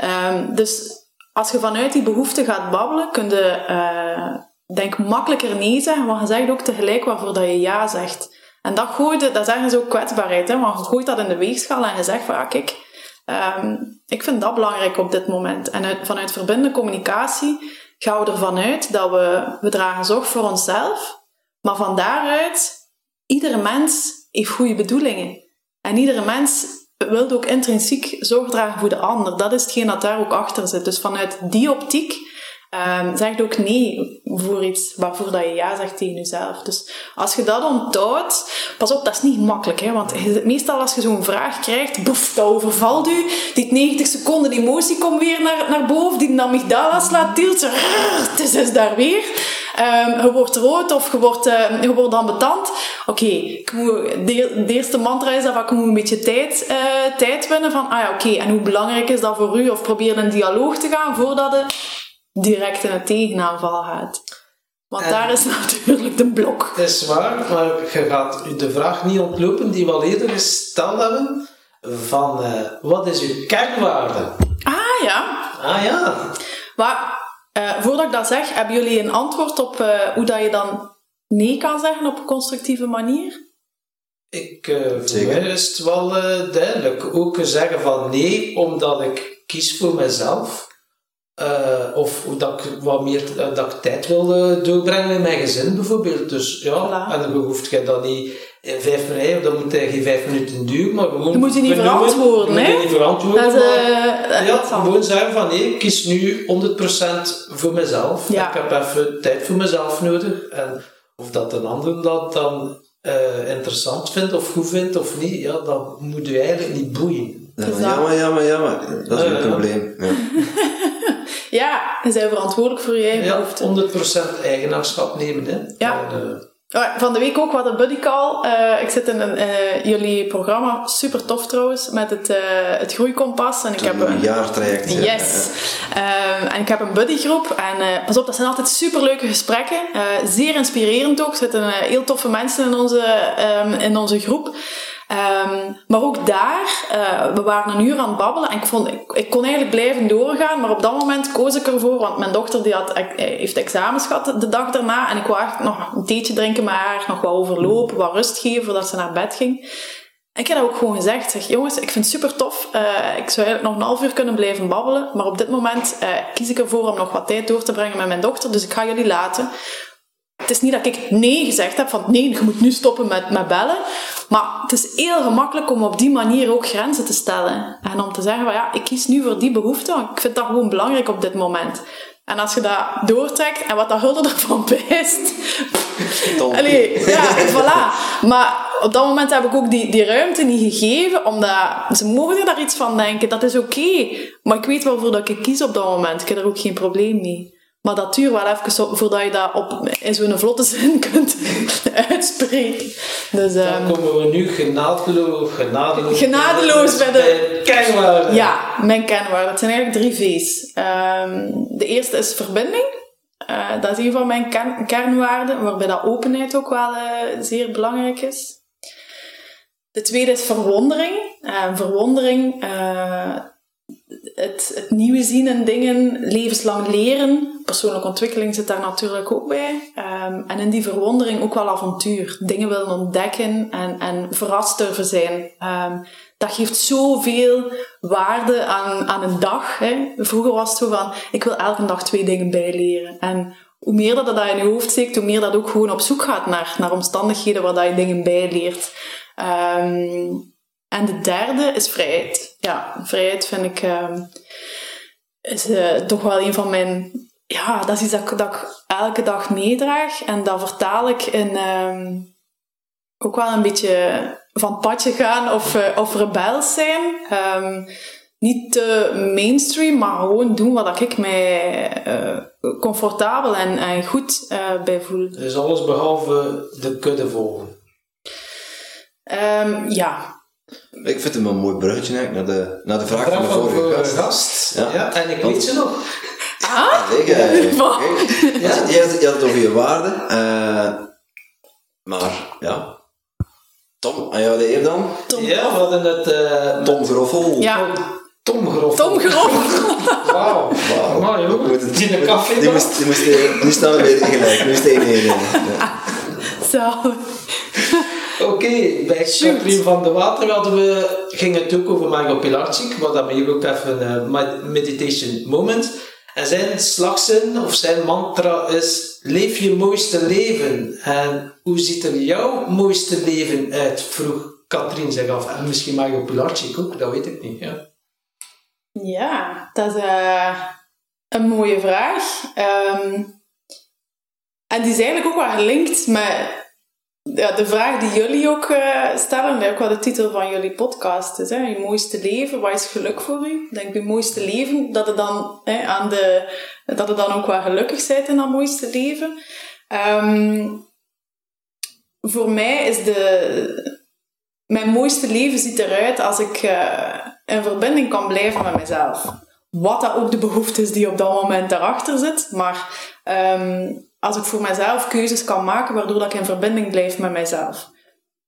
Ehm, dus als je vanuit die behoefte gaat babbelen, kun je eh, denk makkelijker nee zeggen, maar je zegt ook tegelijk waarvoor dat je ja zegt. En dat je- dat zeggen ze ook kwetsbaarheid, hè, maar je gooit dat in de weegschaal en je zegt van, kijk, ehm, ik vind dat belangrijk op dit moment. En uit, vanuit verbindende communicatie gaan we ervan uit dat we, we dragen zorg voor onszelf, maar van daaruit, iedere mens heeft goede bedoelingen. En iedere mens wil ook intrinsiek zorg dragen voor de ander. Dat is hetgeen dat daar ook achter zit. Dus vanuit die optiek ehm zeg je ook nee voor iets waarvoor dat je ja zegt tegen jezelf. Dus als je dat onthoudt, pas op, dat is niet makkelijk. Hè? Want meestal als je zo'n vraag krijgt, boef, dat overvalt u. Die 90 seconden emotie komt weer naar, naar boven. Die amygdala slaat tilt. Het is dus daar weer. Ehm, je wordt rood of je wordt, eh, je wordt ambetant. Oké, de, de eerste mantra is dat ik moet een beetje tijd, eh, tijd winnen. Van, ah ja, oké, en hoe belangrijk is dat voor u? Of probeer in een dialoog te gaan voordat je direct in een tegenaanval gaat. Want En- daar is natuurlijk de blok. Dat is waar, maar je gaat u de vraag niet ontlopen die we al eerder gesteld hebben. Van eh, wat is uw kernwaarde? Ah ja, Ah ja, maar eh, voordat ik dat zeg, hebben jullie een antwoord op eh, hoe dat je dan nee kan zeggen op een constructieve manier? ik, eh, voor Zeker. mij is het wel duidelijk. Ook zeggen van nee, omdat ik kies voor mezelf. Eh, of hoe dat ik wat meer eh, dat ik tijd wil eh, doorbrengen in mijn gezin bijvoorbeeld. Dus ja, Voilà. en dan hoeft je dat niet in vijf minuten, dat moet geen vijf minuten duren, maar gewoon... Je moet je niet benoemen. verantwoorden, Je moet je hè? niet verantwoorden, Dat maar- eh, ja, gewoon zeggen van nee, ik kies nu 100% voor mezelf. Ja. Ik heb even tijd voor mezelf nodig. En of dat een ander dat dan eh, interessant vindt of goed vindt of niet, ja, dat moet je eigenlijk niet boeien. Ja, maar jammer, jammer, jammer. Dat is een ja. probleem. Ja. Ja, je bent verantwoordelijk voor je eigen Ja, behoeften. 100% eigenaarschap nemen. Hè. Ja. En, eh, Oh, van de week ook wat een buddy call. Eh, ik zit in een, eh, jullie programma, super tof trouwens, met het, eh, het groeikompas. En ik heb een jaartraject. ja. Yes. Ehm, en ik heb een buddygroep. En eh, pas op, dat zijn altijd superleuke gesprekken. Eh, zeer inspirerend ook. Er zitten eh, heel toffe mensen in onze, ehm, in onze groep. Ehm, maar ook daar, eh, we waren een uur aan het babbelen en ik, vond, ik, ik kon eigenlijk blijven doorgaan, maar op dat moment koos ik ervoor, want mijn dochter die had, eh, heeft examens gehad de dag daarna en ik wou echt nog een theetje drinken met haar, nog wat overlopen, wat rust geven voordat ze naar bed ging. Ik heb dat ook gewoon gezegd. Zeg, jongens, ik vind het super tof. Eh, ik zou eigenlijk nog een half uur kunnen blijven babbelen. Maar op dit moment kies ik ervoor om nog wat tijd door te brengen met mijn dochter. Dus ik ga jullie laten. Het is niet dat ik nee gezegd heb, van nee, je moet nu stoppen met, met bellen. Maar het is heel gemakkelijk om op die manier ook grenzen te stellen. En om te zeggen van ja, ik kies nu voor die behoefte. want Ik vind dat gewoon belangrijk op dit moment. En als je dat doortrekt en wat dat hulde ervan bijst. Tom. Allee, ja, voilà. Maar op dat moment heb ik ook die, die ruimte niet gegeven, omdat ze mogen er daar iets van denken. Dat is oké. Maar ik weet wel voor dat ik kies op dat moment. Ik heb er ook geen probleem mee. Maar dat duurt wel even voordat je dat op, in zo'n vlotte zin kunt uitspreken. Dus, Dan ehm, komen we nu genadeloos, genadeloos, Genadeloos bij de- kernwaarden. Ja, mijn kernwaarden. Het zijn eigenlijk drie V's. Ehm, de eerste is verbinding. Eh, dat is een van mijn kern- kernwaarden, waarbij dat openheid ook wel eh, zeer belangrijk is. De tweede is verwondering. Eh, verwondering, eh, het, nieuwe zien in dingen, levenslang leren. Persoonlijke ontwikkeling zit daar natuurlijk ook bij. Ehm, en in die verwondering ook wel avontuur. Dingen willen ontdekken en, en verrast durven zijn. Ehm, dat geeft zoveel waarde aan, aan een dag. Hè. Vroeger was het zo van, ik wil elke dag twee dingen bijleren. En hoe meer dat dat in je hoofd steekt, hoe meer dat ook gewoon op zoek gaat naar, naar omstandigheden waar dat je dingen bijleert. Ehm, en de derde is vrijheid. Ja, vrijheid vind ik ehm, is eh, toch wel een van mijn... Ja, dat is iets dat ik, dat ik elke dag meedraag. En dat vertaal ik in ehm, ook wel een beetje van padje gaan of, eh, of rebels zijn. Ehm, niet te mainstream, maar gewoon doen wat ik mij eh, comfortabel en, en goed bij voel. Dus alles behalve de kudde volgen. Ja, Ik vind hem een mooi bruggetje eigenlijk naar de, naar de vraag, Vraag van de van de vorige gast. gast. Ja. Ja. en ik weet ze nog. Ah, Zeg, eh, kijk. Je, had, je had het over je waarden. eh, maar ja. Tom, aan jou de eer dan. Tom. Ja, we hadden het... eh, Tom Groffel. Ja, Tom Grof. Tom Grof. Wauw. Joh, We moeten- die een café Die moest, die moest, nu staan we weer gelijk. Nu is het 1-1. Ja. Zo. Oké, bij Extreme van de Water hadden we, ging het ook over Margot Pilarczyk, wat dat hier ook even een eh, meditation moment. En zijn slagzin of zijn mantra is: Leef je mooiste leven. En hoe ziet er jouw mooiste leven uit? vroeg Katrien zich af. En misschien Margot Pilarczyk ook, dat weet ik niet. Ja. Ja, dat is eh, een mooie vraag. Ehm, en die is eigenlijk ook wel gelinkt met ja, de vraag die jullie ook eh, stellen. Is ook de titel van jullie podcast is. Hè? Je mooiste leven, wat is geluk voor u? Denk, je mooiste leven, dat het dan, hè, aan de, dat het dan ook wel gelukkig bent in dat mooiste leven. Ehm, voor mij is de, mijn mooiste leven ziet eruit als ik eh, in verbinding kan blijven met mezelf. Wat dat ook de behoefte is die op dat moment daarachter zit. Maar ehm, als ik voor mezelf keuzes kan maken waardoor dat ik in verbinding blijf met mezelf.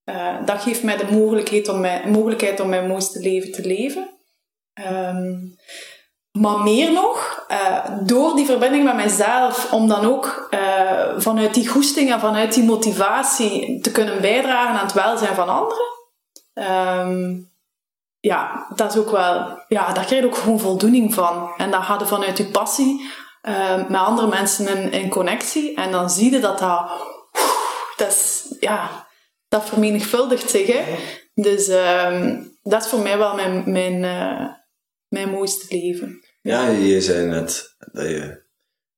Eh, dat geeft mij de mogelijkheid om, mijn, mogelijkheid om mijn mooiste leven te leven. Ehm, maar meer nog, eh, door die verbinding met mezelf, om dan ook eh, vanuit die goesting en vanuit die motivatie te kunnen bijdragen aan het welzijn van anderen. Ehm, ja, dat is ook wel, ja, daar krijg je ook gewoon voldoening van. En gaat je vanuit je passie eh, met andere mensen in, in connectie. En dan zie je dat dat, dat is, ja, dat vermenigvuldigt zich. Hè? Dus ehm, dat is voor mij wel mijn, mijn, eh, mijn mooiste leven. Ja, je zei net dat je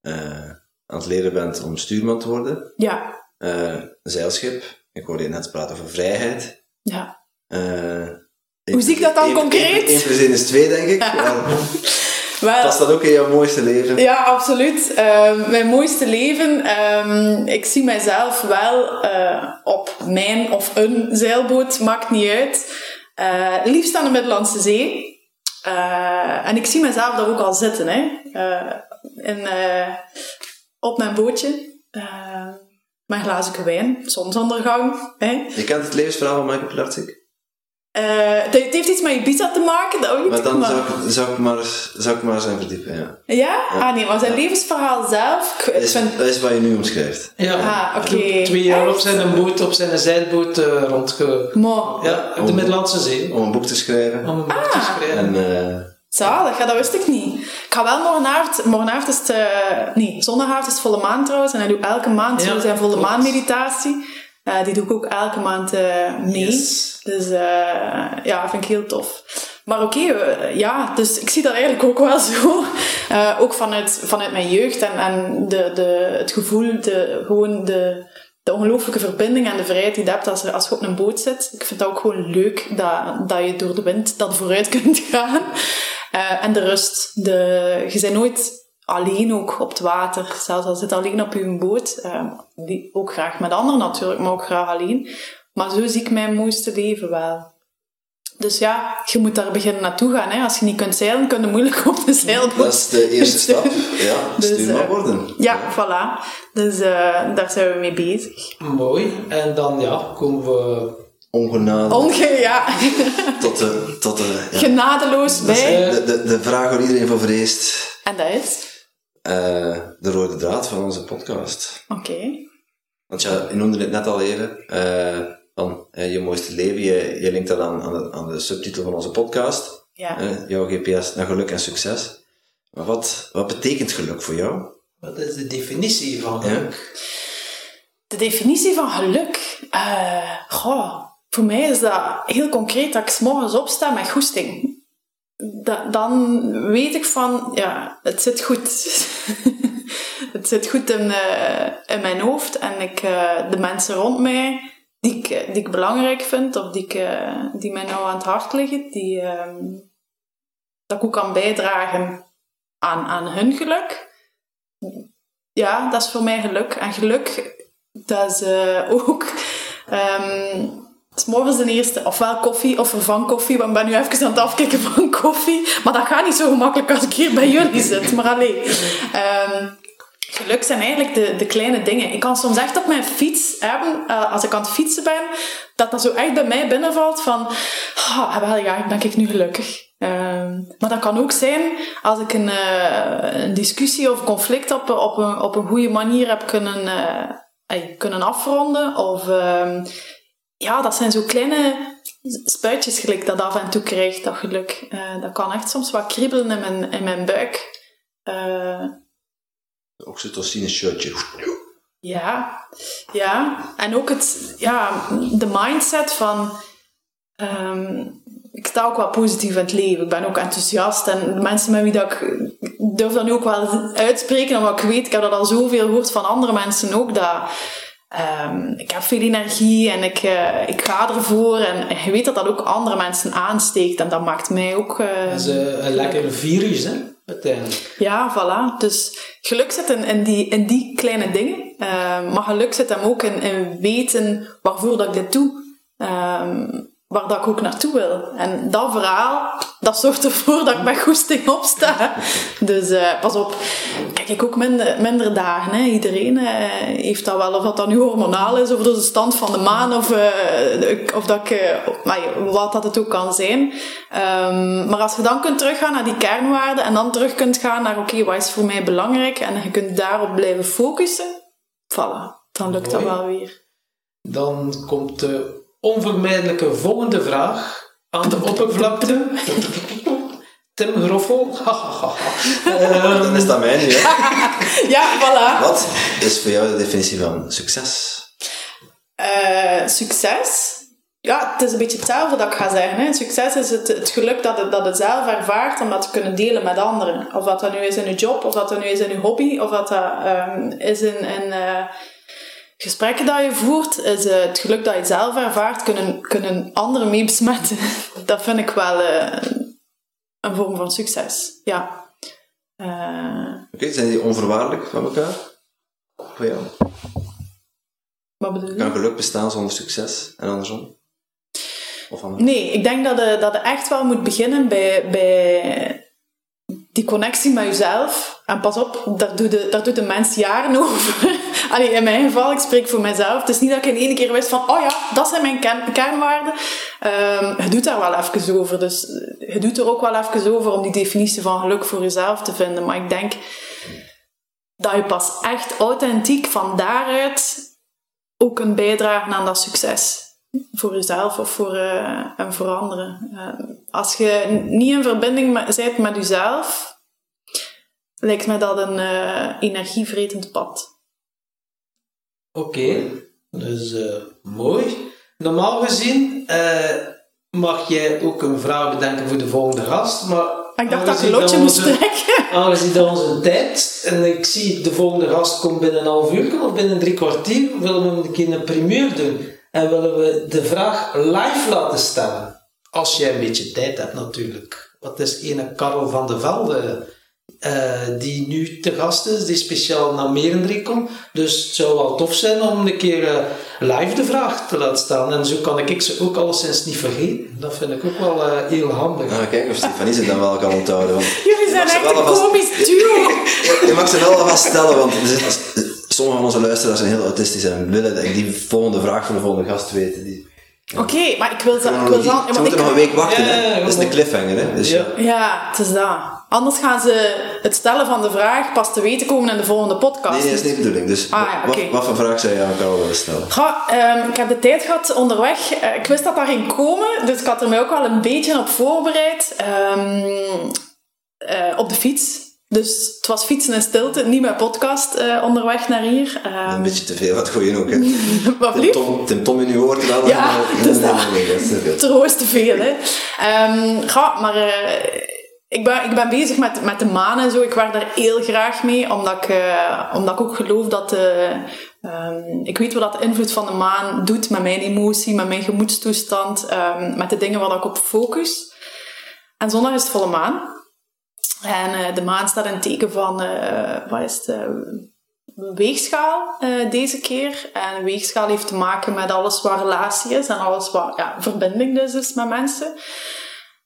eh, aan het leren bent om stuurman te worden. Ja, Eh, zeilschip. Ik hoorde je net praten over vrijheid. ja. Hoe zie ik dat dan één- concreet? één plus is twee, denk ik. Ja. Past dat ook in jouw mooiste leven? Ja, absoluut. Ehm, mijn mooiste leven. ehm, ik zie mijzelf wel eh, op mijn of een zeilboot, maakt niet uit. Eh, liefst aan de Middellandse Zee. Eh, en ik zie mezelf daar ook al zitten. Hè. In, op mijn bootje. mijn glazen wijn, zonsondergang. Hè. Je kent het levensverhaal van Michael Pilarczyk? Eh, het heeft- iets met Ibiza te maken, dat ook Maar niet. dan maar- zou ik, zou ik, maar, zou ik maar zijn verdiepen, ja. Ja? Ah nee, maar zijn levensverhaal zelf... is, vind... dat is wat je nu omschrijft. Ja. Ah, oké. Twee jaar op zijn boot, op zijn zeilboot eh rondge... Maar, Ja, op de Middellandse Zee. Om een boek te schrijven. Om een boek te Ah. schrijven. En eh, Zalig, ja, dat wist ik niet. Ik ga wel morgenavond, morgenavond is het, nee, zondagavond is het volle maan trouwens. En hij doet elke maand Ja, zo zijn volle klopt. maan Eh, die doe ik ook elke maand eh, mee. Yes. Dus eh, ja, vind ik heel tof. Maar oké, ja, dus ik zie dat eigenlijk ook wel zo. Ook vanuit, vanuit mijn jeugd en, en de, de, het gevoel, de, gewoon de, de ongelooflijke verbinding en de vrijheid die je hebt als, als je op een boot zit. Ik vind dat ook gewoon leuk dat, dat je door de wind dat vooruit kunt gaan. En de rust. De, je bent nooit alleen ook op het water. Zelfs al zit alleen op je boot. eh, die, ook graag met anderen natuurlijk, maar ook graag alleen. Maar zo zie ik mijn mooiste leven wel. Dus ja, je moet daar beginnen naartoe gaan. Hè. Als je niet kunt zeilen, kun je moeilijk op een zeilboot. dat is de eerste stap. Ja, Dus, stuur maar eh, worden. Ja, voilà. Dus eh, daar zijn we mee bezig. Mooi. En dan ja, komen we... Ongenadig Onge, ja. tot de, tot de, ja. Genadeloos bij. eh, de, de, de vraag waar iedereen voor vreest. En dat is? Eh, de rode draad van onze podcast. Oké. Want ja, je noemde het net al even. eh, van eh, je mooiste leven. Je, je linkt dat aan, aan, de, aan de subtitel van onze podcast. Ja. jouw GPS naar geluk en succes. Maar wat, wat betekent geluk voor jou? Wat is de definitie van Ja. geluk? De definitie van geluk. eh goh, voor mij is dat heel concreet dat ik 's morgens opsta met goesting. Da- dan weet ik van, ja, het zit goed. het zit goed in, eh, in mijn hoofd. En ik, eh, de mensen rond mij, die ik, eh, die ik belangrijk vind, of die, die mij nou aan het hart liggen, die, ehm, dat ik ook kan bijdragen aan, aan hun geluk. Ja, dat is voor mij geluk. En geluk, dat is ook... ehm, s morgens de eerste, ofwel koffie of van koffie, want ik ben nu even aan het afkicken van koffie. Maar dat gaat niet zo gemakkelijk als ik hier bij jullie zit. Maar alleen. Ehm, geluk zijn eigenlijk de, de kleine dingen. Ik kan soms echt op mijn fiets hebben, eh, als ik aan het fietsen ben, dat dat zo echt bij mij binnenvalt van, ah, wel ja, ben ik nu gelukkig. Ehm, maar dat kan ook zijn als ik een, eh, een discussie of conflict op, op, een, op een goede manier heb kunnen, eh, kunnen afronden. Of ehm, ja, dat zijn zo kleine spuitjes gelijk dat af en toe krijgt, dat geluk. Eh, dat kan echt soms wat kriebelen in mijn, in mijn buik. Eh, Oxytocine shirtje. ja, ja. En ook het, ja, de mindset van... ehm, ik sta ook wel positief in het leven. Ik ben ook enthousiast. En de mensen met wie dat ik... ik durf dat nu ook wel uitspreken, omdat ik weet, ik heb dat al zoveel gehoord van andere mensen ook, dat... ehm, ik heb veel energie en ik, eh, ik ga ervoor. En je weet dat dat ook andere mensen aansteekt. En dat maakt mij ook... Dat is eh, een lekker virus, hè? Uiteindelijk. ja, voilà. Dus geluk zit in, in, die, in die kleine dingen. Ehm, maar geluk zit hem ook in, in weten waarvoor dat ik dit doe. Ehm, waar dat ik ook naartoe wil. En dat verhaal, dat zorgt ervoor dat ik met goesting opsta. Dus eh, pas op, kijk ik ook minder, minder dagen. Hè. Iedereen eh, heeft dat wel, of dat dan nu hormonaal is, of door de stand van de maan, of, eh, of dat ik, wat dat het ook kan zijn. Ehm, maar als je dan kunt teruggaan naar die kernwaarden en dan terug kunt gaan naar, oké, wat is voor mij belangrijk? En je kunt daarop blijven focussen, voilà, dan lukt dat wel weer. Dan komt de onvermijdelijke volgende vraag aan de oppervlakte. Tim Groffel. Ehm, Dan is dat mij nu, hè. Ja, voilà. Wat is voor jou de definitie van succes? Eh, succes. Ja, het is een beetje hetzelfde dat ik ga zeggen. Hè. Succes is het, het geluk dat het, dat het zelf ervaart om dat te kunnen delen met anderen. Of dat dat nu is in je job, of dat dat nu is in je hobby, of dat dat ehm, is in, in eh, gesprekken dat je voert. Is eh, het geluk dat je zelf ervaart, kunnen, kunnen anderen mee besmetten. dat vind ik wel eh, een vorm van succes. Ja. Eh, Oké, zijn die onvoorwaardelijk van elkaar? Voor jou? wat bedoel je? Kan geluk bestaan zonder succes en andersom? Of andersom? Nee, ik denk dat je, dat je echt wel moet beginnen bij, bij die connectie met jezelf. En pas op, daar doet de, daar doet de mens jaren over. Allee, in mijn geval, ik spreek voor mezelf. Het is niet dat ik in één keer wist van, oh ja, dat zijn mijn kern- kernwaarden. Ehm, je doet daar wel even over. Dus je doet er ook wel even over om die definitie van geluk voor jezelf te vinden. Maar ik denk dat je pas echt authentiek van daaruit ook kunt bijdragen aan dat succes voor jezelf of voor, en voor anderen. Eh, als je niet in verbinding bent met jezelf, lijkt me dat een eh, energievretend pad. Oké, dus eh, mooi. Normaal gezien mag jij ook een vraag bedenken voor de volgende gast, maar ik dacht dat ik een lotje dat moest trekken. Aangezien dat onze tijd, en ik zie de volgende gast komt binnen een half uur of binnen drie kwartier, willen we een keer een primeur doen. En willen we de vraag live laten stellen. Als jij een beetje tijd hebt natuurlijk. Wat is ene Karel van de Velde, eh, die nu te gast is, die speciaal naar Merendreek komt. Dus het zou wel tof zijn om een keer eh, live de vraag te laten stellen. En zo kan ik ze ook alleszins niet vergeten. Dat vind ik ook wel eh, heel handig. Ah, kijk of Stefanie zich dan wel kan onthouden. Want Jullie je zijn mag ze echt wel een komisch duo. Je mag ze wel alvast stellen, want er zitten- sommige van onze luisteraars zijn heel autistisch en willen dat ik die volgende vraag van de volgende gast weten. Die, Oké, maar ik wil ze... Ik wil chronologie. ze, moeten nog een week wachten, Ja, ja, hè? ja, Dat is de cliffhanger, hè? Dus, Ja. Ja, het is dat. Anders gaan ze het stellen van de vraag pas te weten komen in de volgende podcast. Nee, dat is niet de bedoeling. Dus Ah, ja, wat, wat voor vraag zou je aan Karel willen stellen? Ga, ehm, ik heb de tijd gehad onderweg. Eh, ik wist dat dat ging komen, dus ik had er mij ook wel een beetje op voorbereid. Ehm, eh, op de fiets. Dus het was fietsen in stilte, niet mijn podcast eh, onderweg naar hier. Ehm, Een beetje te veel, wat gooi je ook, hè? wat Tim? Tom, Tim Tom in uw oor te laten. Ja, nee, dat. is te veel. Troost te veel, hè. Ehm, ga, maar eh, ik, ben, ik ben bezig met, met de maan en zo. Ik werk daar heel graag mee, omdat ik, eh, omdat ik ook geloof dat... de ehm, ik weet wat dat de invloed van de maan doet met mijn emotie, met mijn gemoedstoestand, ehm, met de dingen waar ik op focus. En zondag is het volle maan. En eh, de maan staat in teken van, eh, wat is het, eh, weegschaal deze keer. En weegschaal heeft te maken met alles wat relatie is en alles wat ja, verbinding dus is met mensen.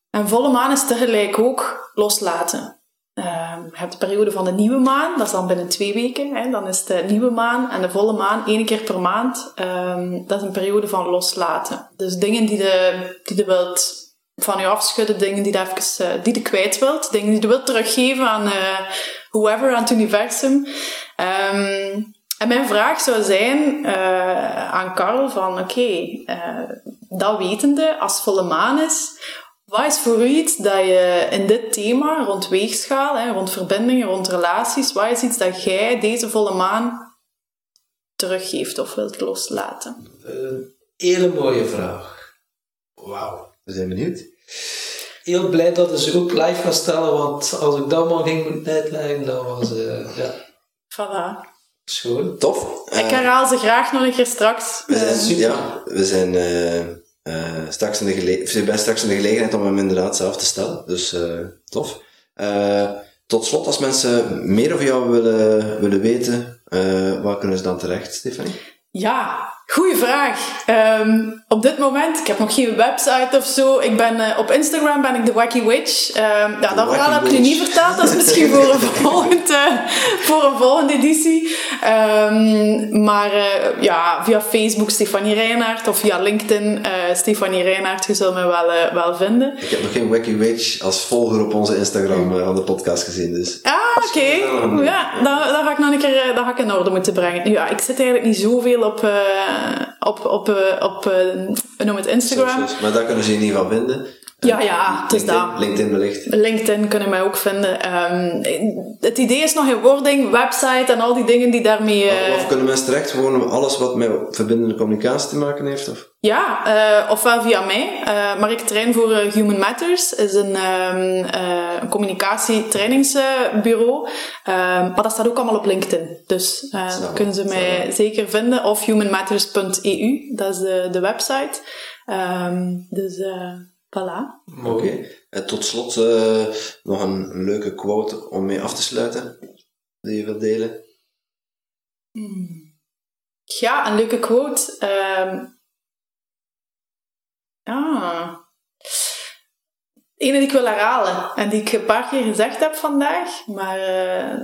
En volle maan is tegelijk ook loslaten. Ehm, je hebt de periode van de nieuwe maan, dat is dan binnen twee weken. Hè, dan is de nieuwe maan en de volle maan één keer per maand. Ehm, dat is een periode van loslaten. Dus dingen die je die de wilt van je afschudden, dingen die even, eh, die je kwijt wilt, dingen die je wilt teruggeven aan eh, whoever, aan het universum. Ehm, en mijn vraag zou zijn eh, aan Karel van, oké, eh, dat wetende, als volle maan is, wat is voor u iets dat je in dit thema, rond weegschaal, hè, rond verbindingen, rond relaties, wat is iets dat jij deze volle maan teruggeeft of wilt loslaten? Een hele mooie vraag. Wauw. We zijn benieuwd. Heel blij dat ze ook live gaan stellen, want als ik dat maar ging moeten uitleggen, dat was eh ja, Voilà. schoon. Tof. Ik Eh, herhaal ze graag nog een keer straks. we zijn, super. ja, we zijn eh, eh, straks in de gele- bent straks in de gelegenheid om hem inderdaad zelf te stellen. Dus eh, tof. Eh, tot slot, als mensen meer over jou willen, willen weten, eh, waar kunnen ze dan terecht, Stefanie? Ja, goede vraag. Ehm, op dit moment, ik heb nog geen website of zo. Ik ben, eh, op Instagram ben ik de Wacky Witch. Ehm, ja, dat verhaal heb ik nu niet verteld. Dat is misschien voor een, volgend, voor een volgende editie. Ehm, maar eh, ja, via Facebook Stefanie Reinaert of via LinkedIn eh, Stefanie Reinaert. Je zult me wel, wel vinden. Ik heb nog geen Wacky Witch als volger op onze Instagram van de podcast gezien, dus... Ah, oké. Ja, dat, dat ga ik nog een keer dat ga ik in orde moeten brengen. Ja, ik zit eigenlijk niet zoveel op, op, op, eh, op eh, noem het, Instagram. Maar daar kunnen ze in ieder geval vinden. Ja, ja, het is LinkedIn, dat. LinkedIn wellicht. LinkedIn kunnen mij ook vinden. Ehm, het idee is nog in wording, website en al die dingen die daarmee... eh, Of kunnen mensen terecht gewoon alles wat met verbindende communicatie te maken heeft? Of? Ja, eh, ofwel via mij. eh, maar ik train voor Human Matters. is een, ehm eh, communicatietrainingsbureau. Ehm, maar dat staat ook allemaal op LinkedIn. Dus ik, kunnen ze mij zeker vinden. Of humanmatters.eu, dat is de, de website. Dus Voilà. Oké. En tot slot eh, nog een leuke quote om mee af te sluiten, die je wilt delen. Ja, een leuke quote. Ehm ah. Ene die ik wil herhalen en die ik een paar keer gezegd heb vandaag, maar eh,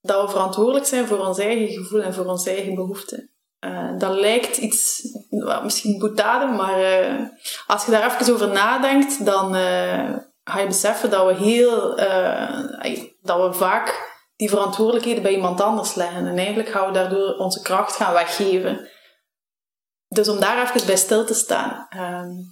dat we verantwoordelijk zijn voor ons eigen gevoel en voor onze eigen behoeften. Eh, dat lijkt iets, misschien boetade, maar eh, als je daar even over nadenkt, dan eh, ga je beseffen dat we heel, dat we vaak die verantwoordelijkheden bij iemand anders leggen. En eigenlijk gaan we daardoor onze kracht gaan weggeven. Dus om daar even bij stil te staan,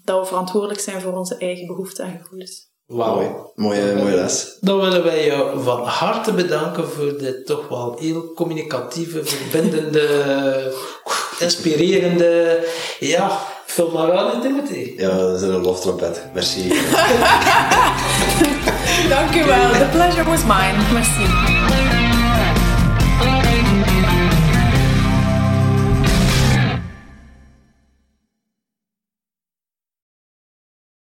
dat we verantwoordelijk zijn voor onze eigen behoeften en gevoelens. Wauw. Mooi. Mooie, mooie les. Dan willen wij jou van harte bedanken voor dit toch wel heel communicatieve, verbindende, inspirerende, ja, vul maar aan in Timothy. Ja, dat is een loftrompet. Merci. Dank u wel. The pleasure was mine. Merci.